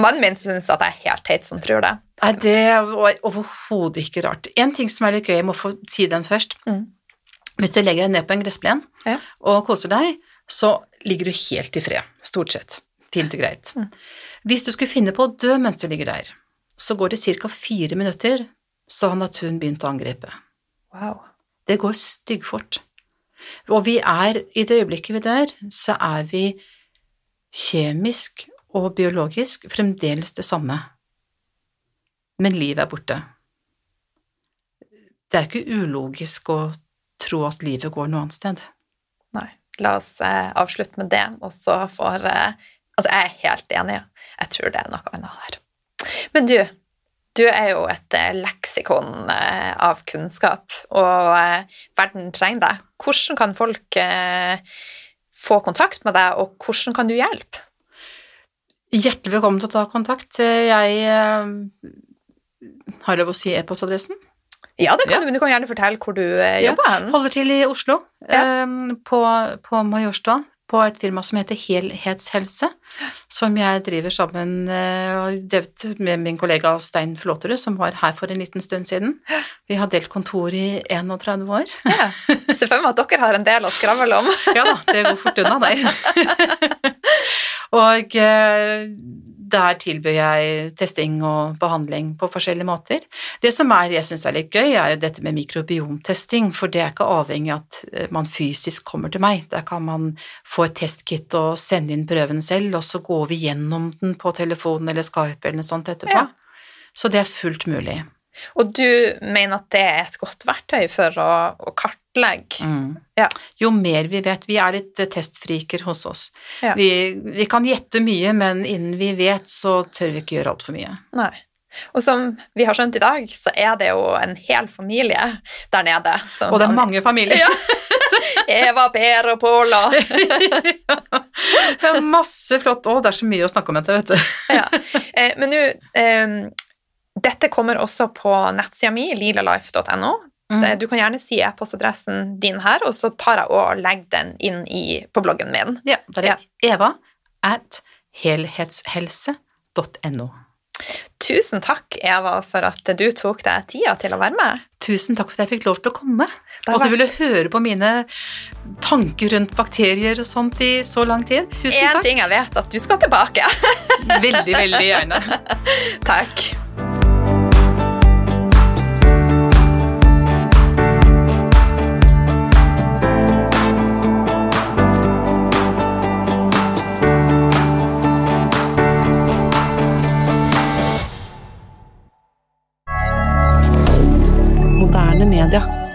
Mannen min syns at jeg er helt teit som tror det. Nei, det er overhodet ikke rart. En ting som er litt gøy, jeg må få si den først. Mm. Hvis du legger deg ned på en gressplen Ja. og koser deg, så ligger du helt i fred, stort sett. Fint og greit. Mm. Hvis du skulle finne på å dø mens du ligger der, så går det ca. fire minutter, så har naturen begynt å angripe. Wow. Det går styggfort. Og vi er, i det øyeblikket vi dør, så er vi kjemisk og biologisk fremdeles det samme. Men livet er borte. Det er ikke ulogisk å tro at livet går noe annet sted. Nei. La oss eh, avslutte med det, og så får eh, Altså, jeg er helt enig. Jeg tror det er noe annet her. Men du, du er jo et eh, leksikon eh, av kunnskap, og eh, verden trenger deg. Hvordan kan folk få kontakt med deg, og hvordan kan du hjelpe? Hjertelig velkommen til å ta kontakt. Jeg har lov å si e-postadressen. Ja, det kan Ja. du, men du kan gjerne fortelle hvor du jobber Ja. hen. Holder til i Oslo, Ja. på, på Majorstua, på et firma som heter Helhetshelse, som jeg driver sammen eh, og drevet med min kollega Stein Flåterud, som var her for en liten stund siden. Vi har delt kontor i 31 år. Ja. Se for meg at dere har en del å skravle om. Ja da, det går fort unna der. og eh, der tilbyr jeg testing og behandling på forskjellige måter. Det som er, jeg syns er litt gøy, er jo dette med mikrobiomtesting, for det er ikke avhengig av at eh, man fysisk kommer til meg. Der kan man få et testkit og sende inn prøven selv, og så går vi gjennom den på telefonen eller Skype eller noe sånt etterpå. Ja. Så det er fullt mulig. Og du mener at det er et godt verktøy for å, å kartlegge Mm. Ja. Jo mer vi vet, vi er litt eh, testfriker hos oss. Ja. Vi, vi kan gjette mye, men innen vi vet, så tør vi ikke gjøre altfor mye. Nei. Og som vi har skjønt i dag, så er det jo en hel familie der nede. Og det er mange familier. Ja. Eva, Per og Pål og masse flott Å, det er så mye å snakke om dette, vet du. ja. eh, Men nå eh, Dette kommer også på nettsida mi, lilalife.no. Mm. Du kan gjerne si e-postadressen din her, og så tar jeg og legger den inn i, på bloggen min. Ja, det er Eva at helhetshelse.no. Tusen takk, Eva, for at du tok deg tida til å være med. Tusen takk for at jeg fikk lov til å komme, og at du ville høre på mine tanker rundt bakterier og sånt i så lang tid. Tusen En takk. ting jeg vet, at du skal tilbake. Veldig, veldig gjerne. Takk. Moderne media.